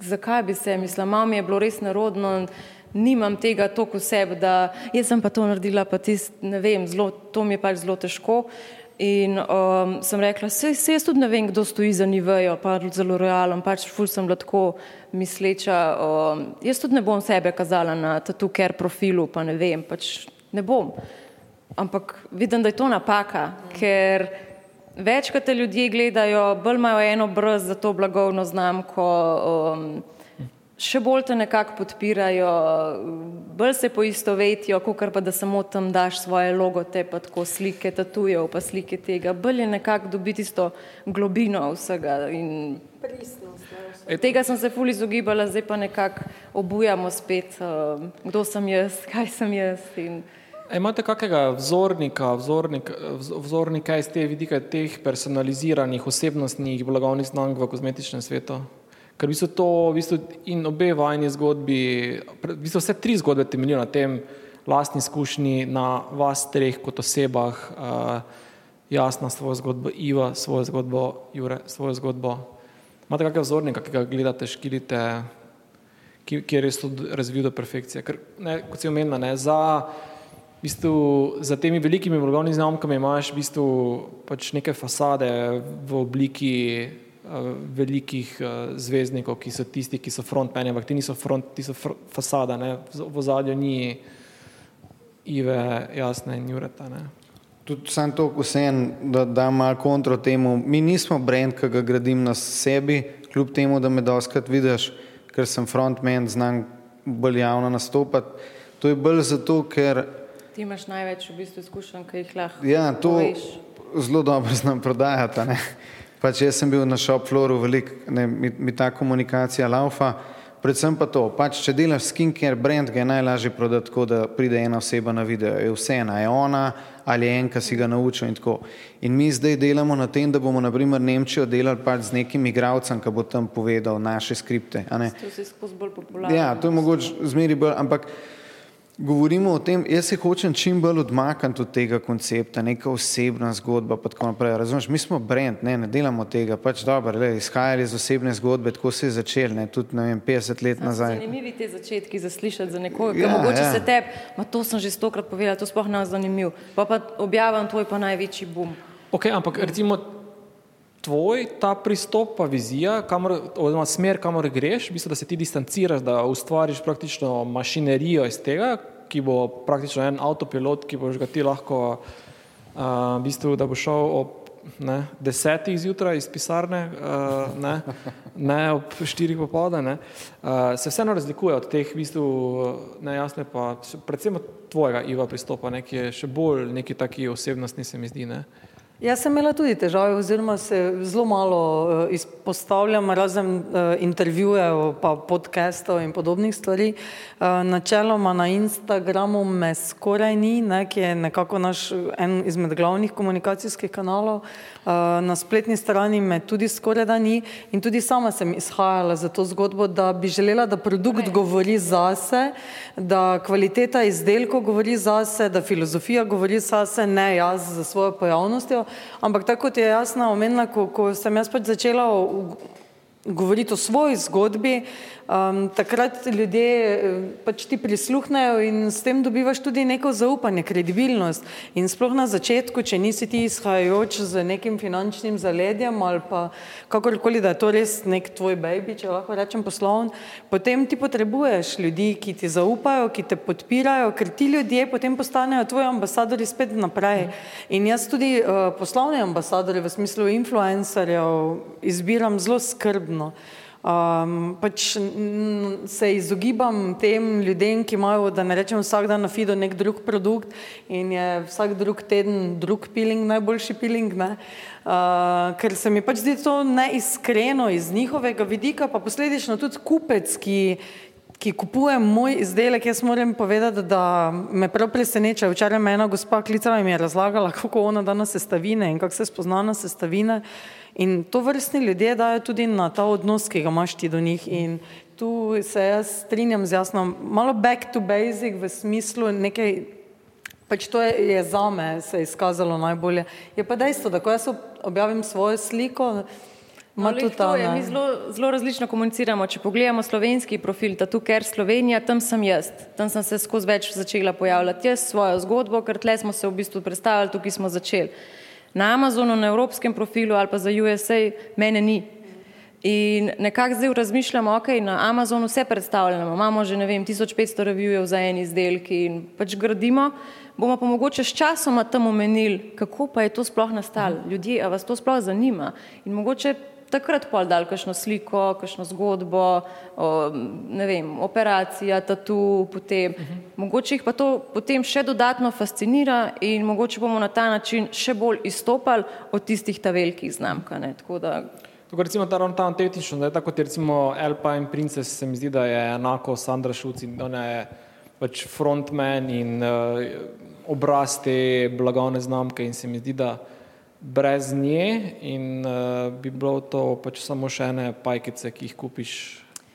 zakaj bi se, mislim, mami je bilo res narodno, nimam tega toliko v sebi, da jaz sem pa to naredila, pa tist, ne vem, zelo, to mi je pač zelo težko. In um, sem rekla, se, se jaz tudi ne vem, kdo stoji za Nivejo, pa zelo realen, pač ful sem lahko misleča. Um, jaz tudi ne bom sebe kazala na tatu ker profilu, pa ne vem, pač ne bom. Ampak vidim, da je to napaka, ker večkrat te ljudje gledajo, bolj imajo eno brz za to blagovno znamko, um, še bolj te nekako podpirajo, bolj se poistovetijo, kot pa da samo tam daš svoje logote, pa tako slike tatujev, pa slike tega. Bolj je nekako dobiti isto globino vsega. In... Tega sem se fuli izogibala, zdaj pa nekako obujamo spet, um, kdo sem jaz, kaj sem jaz. In... Imate kakega vzornika, vzornik, vzornika iz te vidike teh personaliziranih osebnostnih blagovnih znamk v kozmetičnem svetu? Ker v bistvu to, v bistvu in obe vajni zgodbi, v bistvu vse tri zgodbe temeljijo na tem lastni izkušnji, na vas treh kot osebah, uh, jasna svojo zgodbo, Iva svojo zgodbo, Jure svojo zgodbo. Imate kakega vzornika, ki ga gledate, škilite, ki, ki je res razvil do perfekcije? Ker, ne, kot si omenila, ne, za v bistvu, za temi velikimi blagovnimi znamkami imaš v bistvu pač neke fasade v obliki uh, velikih uh, zvezdnikov, ki so tisti, ki so frontmeni, ampak ti niso front, ti so fr fasada, ne? v zadju ni Ive, Jasne in Jureta. Ne? Tudi sam to vsem, da dam malo kontro temu. Mi nismo brand, ki ga gradim na sebi, kljub temu, da me doskrat vidiš, ker sem frontman, znam bolj javno nastopati. To je bolj zato, ker Ti imaš največ v bistvu izkušenj, ki jih lahko. Ja, to poveš. zelo dobro znam prodajati. Pač jaz sem bil na shop floru, velik, ne, mi, mi ta komunikacija laufa. Predvsem pa to, pač, če delaš skincare brand, ga je najlažje prodati tako, da pride ena oseba na video. Je vse ena, je ona ali je en, ki si ga naučil in tako. In mi zdaj delamo na tem, da bomo naprimer Nemčijo delali pač z nekim igravcem, ki bo tam povedal naše skripte. To se skozi bolj popularno. Ja, to je mogoče zmeri bolj, ampak govorimo o tem, jaz se hočem čim bolj odmakniti od tega koncepta, neka osebna zgodba. Razumeš, mi smo brend, ne, ne delamo tega, pač dobro, le, izhajali iz osebne zgodbe, tako se je začel, ne, tudi ne vem, 50 let nazaj. Zanimivi te začetki za slišati za nekoga, ja, mogoče ja. se tebi, ma to sem že stokrat povedala, to sploh ne zanimiv, pa pa objavim tvoj pa največji bum. Ok, ampak recimo tvoj ta pristop, pa vizija, kamor, oziroma smer, kamor greš, v bistvu, da se ti distanciraš, da ustvariš praktično mašinerijo iz tega, ki bo praktično en avtopilot, ki boš ga ti lahko v bistvu, da bo šel ob ne, desetih zjutraj iz pisarne, uh, ne, ne ob štirih popovdne, uh, se vseeno razlikuje od teh v bistvu nejasne, pa predvsem od tvojega Iva pristopa, ne, ki je še bolj neki taki osebnostni, se mi zdi. Ne. Jaz sem imela tudi težave, oziroma se zelo malo uh, izpostavljam razen uh, intervjujev, pa podcastov in podobnih stvari. Uh, načeloma na Instagramu me skoraj ni, ne, ki je nekako naš en izmed glavnih komunikacijskih kanalov. Uh, na spletni strani me tudi skoraj da ni in tudi sama sem izhajala za to zgodbo, da bi želela, da produkt govori zase, da kvaliteta izdelkov govori zase, da filozofija govori zase, ne jaz za svojo pojavnostjo. Ampak tako kot je jasna omenila, ko, ko sem jaz pač začela govoriti o svoji zgodbi, um, takrat ljudje eh, pač ti prisluhnejo in s tem dobivaš tudi neko zaupanje, kredibilnost. In sploh na začetku, če nisi ti izhajajoč z nekim finančnim zaledjem ali pa kakorkoli, da je to res nek tvoj baby, če lahko rečem poslovn, potem ti potrebuješ ljudi, ki ti zaupajo, ki te podpirajo, ker ti ljudje potem postanejo tvoji ambasadori spet naprej. In jaz tudi uh, poslovne ambasadore v smislu influencerjev izbiram zelo skrbno. Um, pač se izogibam tem ljudem, ki imajo, da ne rečem, vsak dan na FIDO nek drug produkt in je vsak drug teden drug piling, najboljši piling. Uh, ker se mi pač zdi to neiskreno iz njihovega vidika, pa posledično tudi kupec, ki, ki kupuje moj izdelek, jaz moram povedati, da me prav preseneča. Včeraj me ena gospa klicala in mi je razlagala, kako ona da na sestavine in kako se spozna na sestavine. In to vrstni ljudje dajo tudi na ta odnos, ki ga imaš ti do njih. In tu se jaz strinjam z jasno, malo back to basic v smislu nekaj, pač to je, je za me se izkazalo najbolje. Je pa dejstvo, da ko jaz objavim svojo sliko, no, ta. Je, mi zelo, zelo različno komuniciramo. Če pogledamo slovenski profil, ta tu, ker Slovenija, tam sem jaz, tam sem se skozi več začela pojavljati jaz svojo zgodbo, ker tle smo se v bistvu predstavljali, tukaj smo začeli na Amazonu, na evropskem profilu ali pa za USA, mene ni. In nekako zdaj razmišljamo, ok, na Amazonu vse predstavljamo, imamo že ne vem, 1500 revijev za en izdelek in pač gradimo, bomo pa mogoče s časoma tam omenili, kako pa je to sploh nastalo, ljudje, a vas to sploh zanima? In mogoče takrat pol dal kakšno sliko, kakšno zgodbo, o, ne vem, operacija, tatu, potem. Uh -huh. Mogoče jih pa to potem še dodatno fascinira in mogoče bomo na ta način še bolj izstopali od tistih ta velikih znamk. Tako recimo ta ravno ta tehnično, da je tako kot recimo Alpine Princess, se mi zdi, da je enako Sandra Šuc in ona je pač frontman in uh, obraz te blagovne znamke in se mi zdi, da brez nje in uh, bi bilo to pač samo še ene pajkice, ki jih kupiš.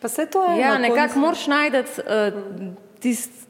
Pa se to je. Ja, nekako moraš najti uh, tisto,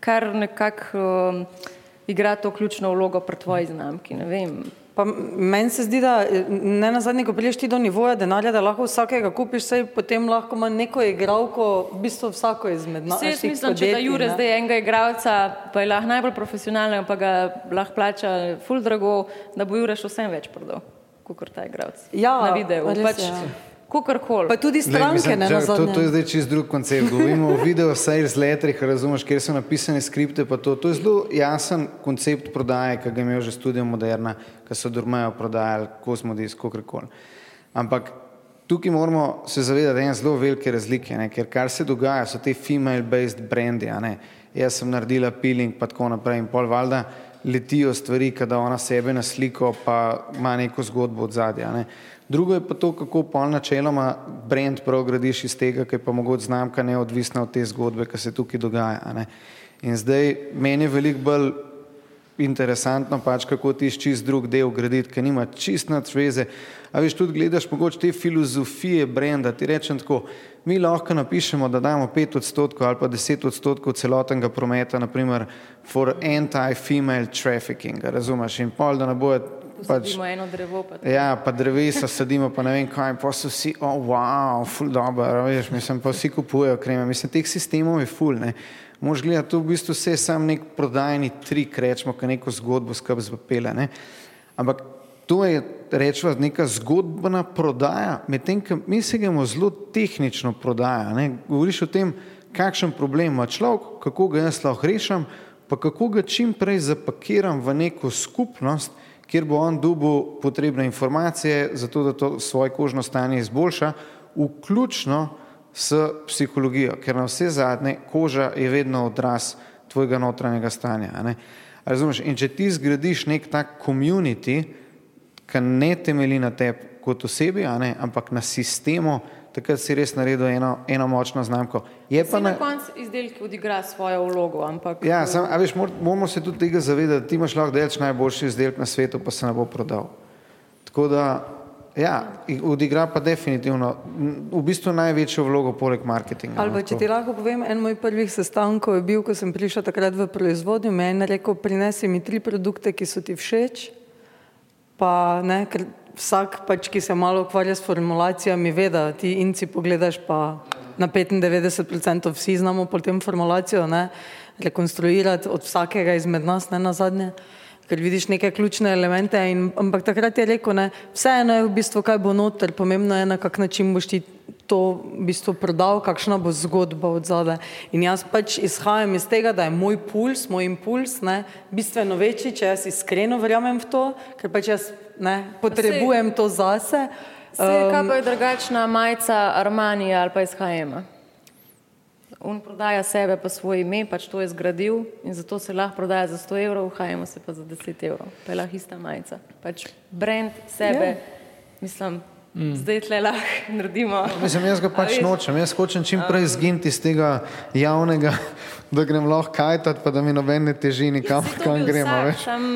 kar nekako uh, igra to ključno vlogo pri tvoji znamki. Ne vem. Pa meni se zdi, da ne na zadnje, ko priješ ti do nivoja denarja, da lahko vsakega kupiš, saj potem lahko ima neko igralko, v bistvu vsako izmed nas. Jaz mislim, podjetij, da Jure ne? zdaj enega igralca, pa je lahko najbolj profesionalen, pa ga lahko plača ful drago, da bo Jure še vsem več prodal, kot ta igralec. Ja, na videu. Pač, ja. Kukorkoli. Pa tudi stranke, ne nazadnje. To, to je zdaj čist drug koncept. Govorimo o video sales letterih, razumeš, kjer so napisane skripte, pa to. To je zelo jasen koncept prodaje, ki ga imajo že študija Moderna, ki so dormejo prodajali, kosmodis, kukorkoli. Ampak tukaj moramo se zavedati, da je zelo velike razlike, ne? ker kar se dogaja, so te female-based brandi, a ne. Jaz sem naredila peeling, pa tako naprej in pol valjda letijo stvari, kada ona sebe na sliko, pa ima neko zgodbo od zadja. Ne? Drugo je pa to, kako pol načeloma brand prav gradiš iz tega, ker pa mogoče znamka neodvisna od te zgodbe, ki se tukaj dogaja. In zdaj meni je veliko bolj interesantno pač, kako ti čist drug del graditi, ker nima čist nad zveze. A veš, tudi gledaš mogoče te filozofije brenda, ti rečem tako, mi lahko napišemo, da damo 5 odstotkov ali pa 10 odstotkov celotnega prometa, naprimer for anti-female trafficking, razumeš, in pol, da ne bojo pač, eno drevo. Pa ja, pa drevesa sadimo, pa ne vem kaj, pa so vsi, oh, wow, ful dobro, veš, mislim, pa vsi kupujejo kreme, mislim, teh sistemov je ful, ne. Moš gledati, to v bistvu vse sam nek prodajni trik, rečemo, ka neko zgodbo skrb zvapele, ne. Ampak to je, rečemo, neka zgodbena prodaja, medtem, ko mi se gremo zelo tehnično prodaja, ne. Govoriš o tem, kakšen problem ima človek, kako ga jaz lahko rešam, pa kako ga čim prej zapakiram v neko skupnost, kjer bo on dobil potrebne informacije, zato da to svoje kožno stanje izboljša, vključno s psihologijo, ker na vse zadnje koža je vedno odraz tvojega notranjega stanja. Razumeš? In če ti zgradiš nek tak community, ki ne temelji na tebi kot osebi, ampak na sistemu, takrat si res naredil eno, eno močno znamko. Je pa na na, koncu izdelek odigra svojo vlogo, ampak ja, sam, a veš, mor- moramo se tudi tega zavedati, da ti imaš lahko delati najboljši izdelek na svetu, pa se ne bo prodal. Tako da, ja, odigra pa definitivno v bistvu največjo vlogo poleg marketinga. Ali no, pa če tako. ti lahko povem, en moj prvih sestankov je bil, ko sem prišla takrat v proizvodnjo, me je en rekel, prinesi mi tri produkte, ki so ti všeč, pa ne, ker vsak pač, ki se malo ukvarja s formulacijami, ve, da ti inci pogledaš, pa na 95% vsi znamo potem formulacijo, ne, rekonstruirati od vsakega izmed nas, ne na zadnje. Ker vidiš neke ključne elemente, in, ampak takrat je rekel, ne, vseeno je v bistvu, kaj bo noter, pomembno je, na kak način boš ti to v bistvu prodal, kakšna bo zgodba od zadaj. In jaz pač izhajam iz tega, da je moj puls, moj impuls ne, bistveno večji, če jaz iskreno verjamem v to, ker pač jaz ne, potrebujem to zase. Vse, kaj pa je drugačna majica Armanija ali pa iz HM. On prodaja sebe pa svoje ime, pač to je zgradil in zato se lahko prodaja za 100 evrov, HM se pa za 10 evrov. Pa je lahko ista majica. Pač brand sebe, yeah. mislim, mm. zdaj tle lahko naredimo. Mislim, jaz ga pač nočem, jaz hočem čim prej zginiti iz tega javnega, da grem lahko kajtat, pa da mi noben ne teži nikam, Saj to kam gremo. vsak. Sam,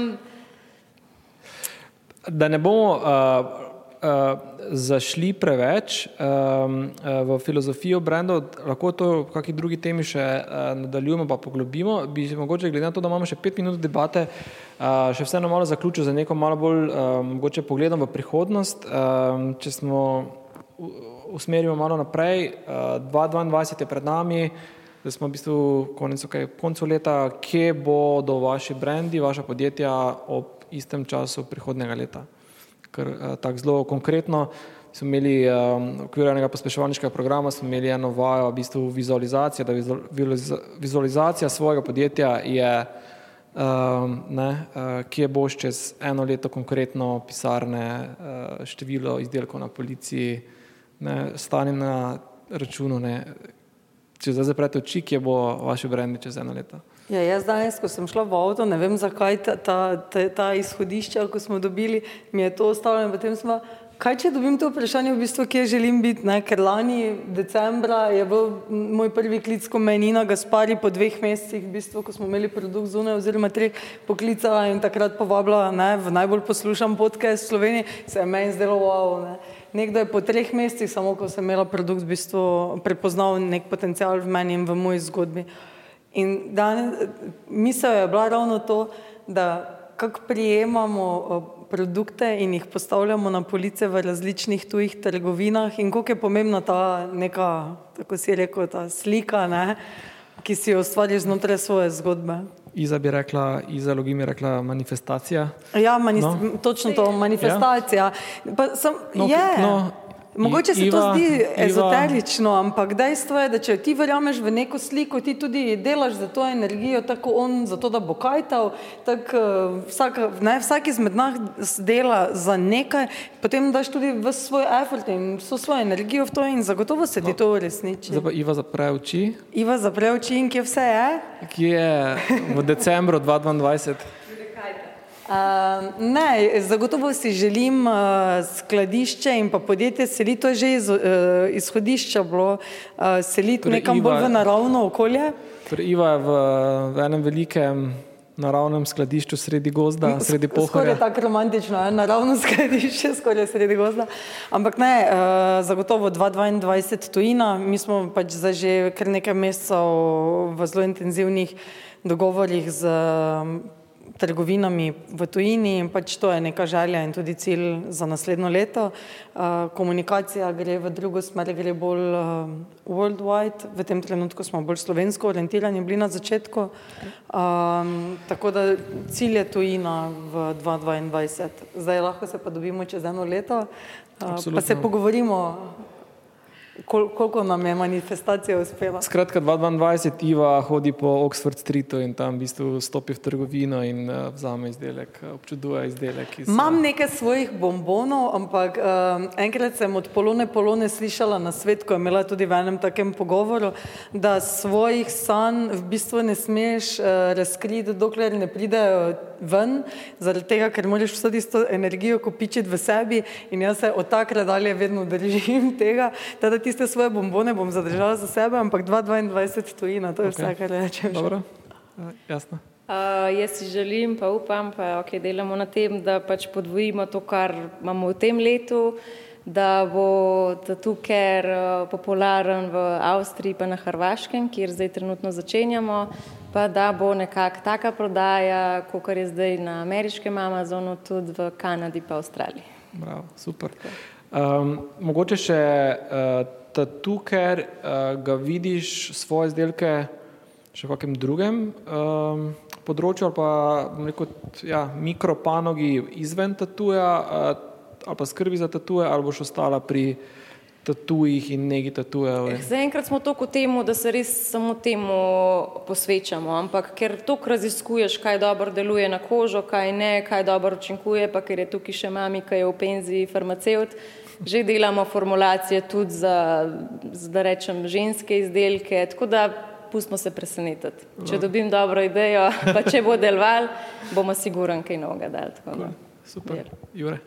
Da ne bomo uh, uh, zašli preveč um, uh, v filozofijo brendov, lahko to v kakšni drugi temi še uh, nadaljujemo, pa poglobimo. Bi se mogoče, glede na to, da imamo še pet minut debate, uh, še vseeno malo zaključil za neko malo bolj um, mogoče pogledom v prihodnost. Um, če smo usmerimo malo naprej, uh, 2022 je pred nami. Da smo v bistvu konec, okay, koncu leta, kje bodo vaši brendi, vaša podjetja ob istem času prihodnega leta. Ker uh, tako zelo konkretno smo imeli um, v okviru enega pospeševalniškega programa, imeli eno vajo, v bistvu vizualizacija, da vizu- vizualiza- vizualizacija svojega podjetja je, um, ne, uh, kje boš čez eno leto konkretno pisarne, uh, število izdelkov na policiji, ne, stanje na računu, ne, če zdaj zaprete oči, kje bo vaši brendi čez eno leto. Ja, jaz danes, ko sem šla v avto, ne vem zakaj ta, ta, ta, ta izhodišča, ko smo dobili, mi je to ostalo in potem smo, kaj če dobim to vprašanje, v bistvu, kje želim biti, ne? ker lani decembra je bil moj prvi klic, ko me je Nina Gaspari po dveh mesecih, v bistvu, ko smo imeli produkt zunaj oziroma treh, poklicala in takrat povabila ne, v najbolj poslušan podcast v Sloveniji, se je meni zdelo wow. Ne? Nekdo je po treh mesecih, samo ko sem imela produkt, v bistvu prepoznal nek potencial v meni in v moji zgodbi. In danes, misel je bila ravno to, da kako prijemamo eh, produkte in jih postavljamo na police v različnih tujih trgovinah in koliko je pomembna ta neka, tako si rekel, ta slika, ne, ki si jo ustvari znotraj svoje zgodbe. Iza bi rekla, Iza Logim je rekla manifestacija. Ja, manis, No. no. točno to, manifestacija. Pa sem, No, je. no, Mogoče se to Iva- zdi Iva- ezoterično, ampak dejstvo je, da če ti verjameš v neko sliko, ti tudi delaš za to energijo, tako on za to, da bo kajtal, tako eh, vsak, ne, vsak izmed nas dela za nekaj, potem daš tudi v svoj effort in vso svojo energijo v to in zagotovo se ti to uresniči. Zdaj pa Iva zapre oči, Iva zapre oči in kje vse je? ki je v decembru 2022. Uh, ne, zagotovo si želim uh, skladišče in pa podjetje seliti, to je že iz, uh, izhodišča bilo, uh, seliti Torej, nekam Iva- bolj v naravno okolje. Torej, Iva je v, v enem velikem naravnem skladišču sredi gozda, sredi pohorja. tako romantično, je, naravno skladišče, skoraj sredi gozda. Ampak ne, uh, zagotovo 2022 tujina, mi smo pač zdaj že kar nekaj mesecev v zelo intenzivnih dogovorih z um, trgovinami v tujini in pač to je neka želja in tudi cilj za naslednjo leto. Uh, komunikacija gre v drugo smer, gre bolj uh, worldwide, v tem trenutku smo bolj slovensko orientirani bili na začetku. Um, tako da cilj je tujina v 2022. Zdaj lahko se pa dobimo čez eno leto, uh, pa se Absolutno. pogovorimo. Kol, koliko nam je manifestacija uspela. Skratka, 2022 Iva hodi po Oxford Streetu in tam v bistvu stopi v trgovino in uh, vzame izdelek, uh, občuduje izdelek. Iz, Imam nekaj svojih bombonov, ampak um, enkrat sem od Polone Polone slišala na svet, ko je imela tudi v enem takem pogovoru, da svojih sanj v bistvu ne smeš uh, razkriti, dokler ne pridejo ven, zaradi tega, ker moraš vso tisto energijo kopičiti v sebi in jaz se od takrat dalje vedno držim tega. Teda tiste svoje bombone bom zadržala za sebe, ampak 2022 tujina, to je okay. vse, kar rečem. Dobro, uh, jasno. Uh, jaz si želim, pa upam, da okay, delamo na tem, da pač podvojimo to, kar imamo v tem letu, da bo tukaj uh, popularen v Avstriji, pa na Hrvaškem, kjer zdaj trenutno začenjamo, pa da bo nekako taka prodaja, kot je zdaj na ameriškem Amazonu, tudi v Kanadi in Avstraliji. Bravo, super. Um, mogoče še uh, tukaj uh, ga vidiš svoje izdelke še v kakem drugem um, področju ali pa rekel, ja, mikropanogi izven tatuja uh, ali pa skrbi za tatuje ali boš ostala pri tatujih in negi tatujev. Eh, zaenkrat smo toliko temu, da se res samo temu posvečamo, ampak ker toliko raziskuješ, kaj dobro deluje na kožo, kaj ne, kaj dobro učinkuje, pa ker je tukaj še mami, ki je v penziji farmaceut, že delamo formulacije tudi za, za da rečem, ženske izdelke, tako da pustimo se presenetiti. Če dobim dobro idejo, pa če bo deloval, bomo siguran kaj novega dali. Super, Jure.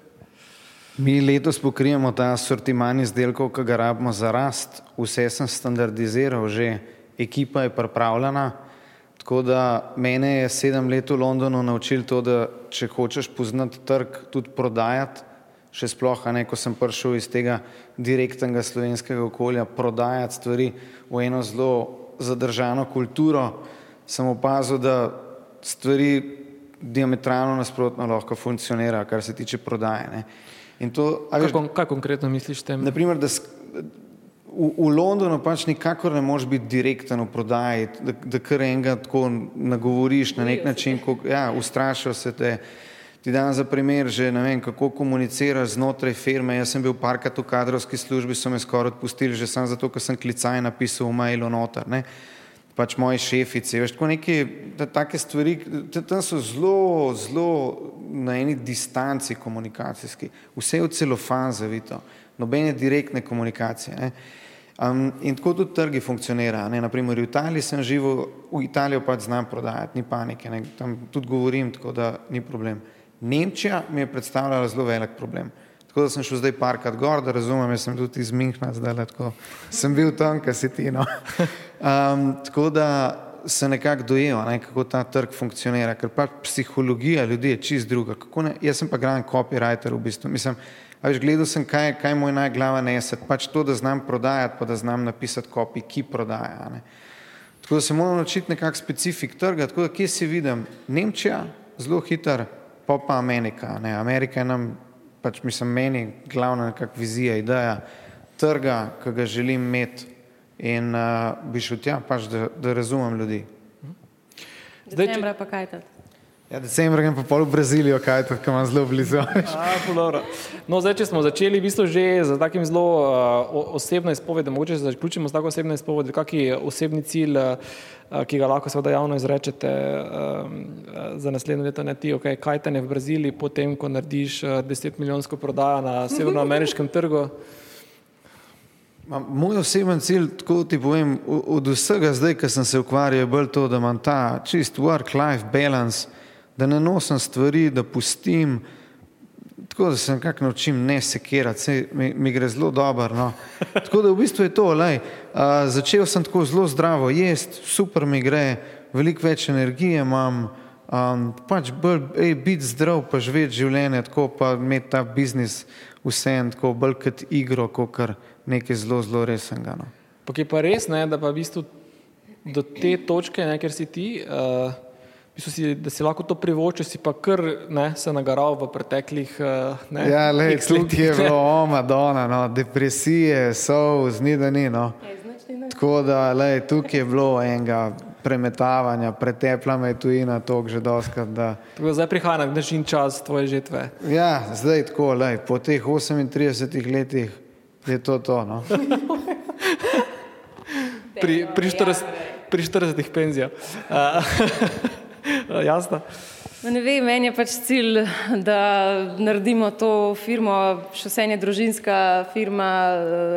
Mi letos pokrijemo ta sortiman izdelkov, ki ga rabimo za rast. Vse sem standardiziral, že ekipa je pripravljena. Tako da mene je sedem let v Londonu naučil to, da če hočeš poznati trg, tudi prodajati, še sploh, a ne, ko sem prišel iz tega direktnega slovenskega okolja, prodajati stvari v eno zelo zadržano kulturo, sem opazil, da stvari diametralno nasprotno lahko funkcionira, kar se tiče prodaje. Ne. To, kaj, veš, kon, kaj konkretno misliš tem? Naprimer, da v, v Londonu pač nikakor ne moreš biti direkten v prodaji, da, da kar enega tako nagovoriš na nek način, ko, ja, ustrašijo se te. Ti dan za primer že ne vem, kako komuniciraš znotraj firme. Jaz sem bil parkrat v kadrovski službi, so me skoraj odpustili že samo zato, ker sem klicaj napisal v mailu noter. Ne pač moji šefici, veš, tako neke take stvari, tam so zelo, zelo na eni distanci komunikacijski, vse je v celofan zavito, nobene direktne komunikacije. Um, in tako tudi trgi funkcionira. Ne. Naprimer, v Italiji sem živel, v Italijo pač znam prodajati, ni panike, ne. tam tudi govorim, tako da ni problem. Nemčija mi je predstavljala zelo velik problem. Tako da sem šel zdaj parkrat gor, da razumem, jaz sem tudi iz Minhna zdaj, tako sem bil tam, kaj si ti. No. Um, tako da se nekako dojeva, ne, kako ta trg funkcionira, ker pa psihologija ljudi je čist druga. Ne, jaz sem pa gran copywriter v bistvu. Mislim, veš, gledal sem, kaj, kaj moj najglava neset, pač to, da znam prodajati, pa da znam napisati kopij, ki prodaja. Ne. Tako da se moram naučiti nekak specifik trga, tako da kje si vidim, Nemčija, zelo hiter, pa pa Amerika. Ne. Amerika je nam pač mislim, meni glavna nekakšna vizija, ideja trga, ki ga želim imeti in uh, bi šel tja, pač, da, da razumem ljudi. Decembra pa kaj to? Ja, decembra grem pa pol v Brazilijo, kaj to, ki imam zelo blizu. no, zdaj, če smo začeli v bistvu že z takim zelo uh, osebno izpovedom, mogoče se zaključimo s tako osebno izpovedom, kak je osebni cilj, uh, ki ga lahko seveda javno izrečete uh, za naslednje leto, ne ti, okay, kaj te ne v Braziliji, potem, ko narediš uh, 10 milijonsko prodajo na severnoameriškem trgu. Moj oseben cilj, tako ti povem, od vsega zdaj, ki sem se ukvarjal, je bolj to, da imam ta čist work-life balance, da ne nosim stvari, da pustim, tako da se nekako naučim ne sekirati, se mi, mi gre zelo dobro. No. Tako da v bistvu je to, uh, začel sem tako zelo zdravo jesti, super mi gre, veliko več energije imam, um, pač bolj ej, biti zdrav, pa živeti življenje, tako pa imeti ta biznis vse en tako bolj kot igro, kot kar nekaj zelo, zelo resnega. No. Pa je pa res, ne, da pa v bistvu do te točke, ne, ker si ti. Uh, si, da si lahko to privošči, si pa kar ne, se nagaral v preteklih letih. Ja, le, tukaj je bilo omadona, no, depresije, so, zni da ni. No. Tako da le, tukaj je bilo enega premetavanja, pretepla me tujina, to že doskrat. Da... Tako da zdaj prihaja na dnešni čas tvoje žetve. Ja, zdaj tako, le, po teh 38 letih je to to. No. pri, pri, 40, pri 40 penzijo. Uh, jasno. No, ne vem, meni je pač cilj, da naredimo to firmo, še vse je družinska firma,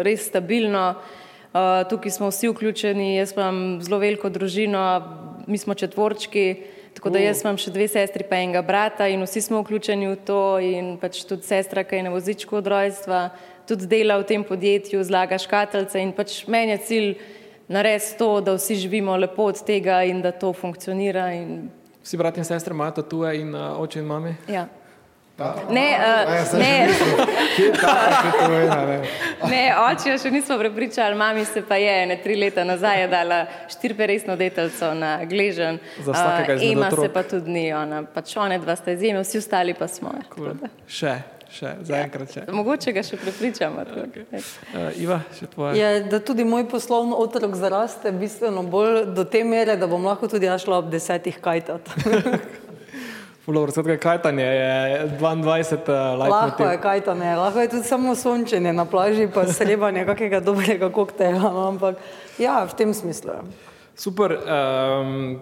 res stabilno. Uh, tukaj smo vsi vključeni, jaz imam zelo veliko družino, mi smo četvorčki, tako da jaz imam še dve sestri, pa enega brata in vsi smo vključeni v to in pač tudi sestra, ki je na vozičku od rojstva, tudi dela v tem podjetju, zlaga škatelce in pač meni je cilj narediti to, da vsi živimo lepo od tega in da to funkcionira. In... Vsi brati in sestre imajo tatuje in uh, oče in mame? Ja. Ne, uh, ne. ne, oče še nismo prepričali, mami se pa je, ne tri leta nazaj je dala štiriperesno detelco na gležen. Za vsakega izmed Ema otrok. se pa tudi ni, ona, pač one dva sta izjeme, vsi ostali pa smo. Cool. Še, še, zaenkrat še. Mogoče ga še prepričamo. Okay. Uh, Iva, še tvoje. Je, da tudi moj poslovni otrok zaraste bistveno bolj do te mere, da bom lahko tudi jaz šla ob desetih kajtat. Fulor, skratka, kajtanje je 22 uh, lahko je kajtanje, lahko je tudi samo sončenje na plaži, pa srebanje kakega dobrega koktejla, no, ampak ja, v tem smislu. Super, um,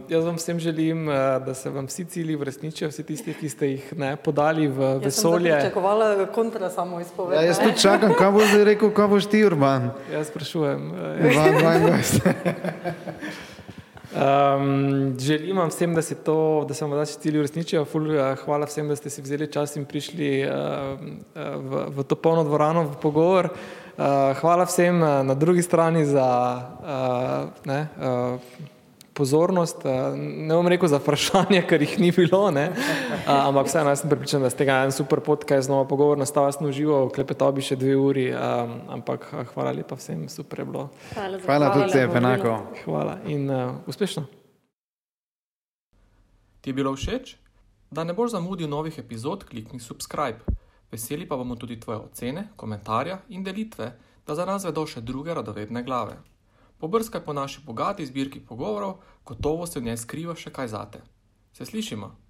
jaz vam vsem želim, uh, da se vam vsi cilji uresničijo, vsi tisti, ki ste jih ne, podali v Jaz sem vesolje. pričakovala kontra samo Ja, izpoved. jaz tudi čakam, kaj boš zdaj rekel, kaj boš ti, Urban. Jaz sprašujem. Uh, 22. Um, želim vam vsem, da se, to, da se vam vaši cilji uresničijo. Ful, uh, hvala vsem, da ste si vzeli čas in prišli uh, v, v to polno dvorano v pogovor. Uh, hvala vsem uh, na drugi strani za uh, ne, uh, pozornost. Ne bom rekel za vprašanje, ker jih ni bilo, ne, uh, ampak vseeno sem pripričan, da ste ga en super podcast, znova pogovor, nastal jaz sem užival, klepetal bi še dve uri, um, ampak hvala lepa vsem, super je bilo. Hvala, za Hvala tudi tebi, enako. Hvala in uh, uspešno. Ti je bilo všeč? Da ne boš zamudil novih epizod, klikni subscribe. Veseli pa bomo tudi tvoje ocene, komentarja in delitve, da za nas vedo še druge radovedne glave. Pobrskaj po naši bogati zbirki pogovorov, gotovo se v njej skriva še kaj zate. Se slišimo?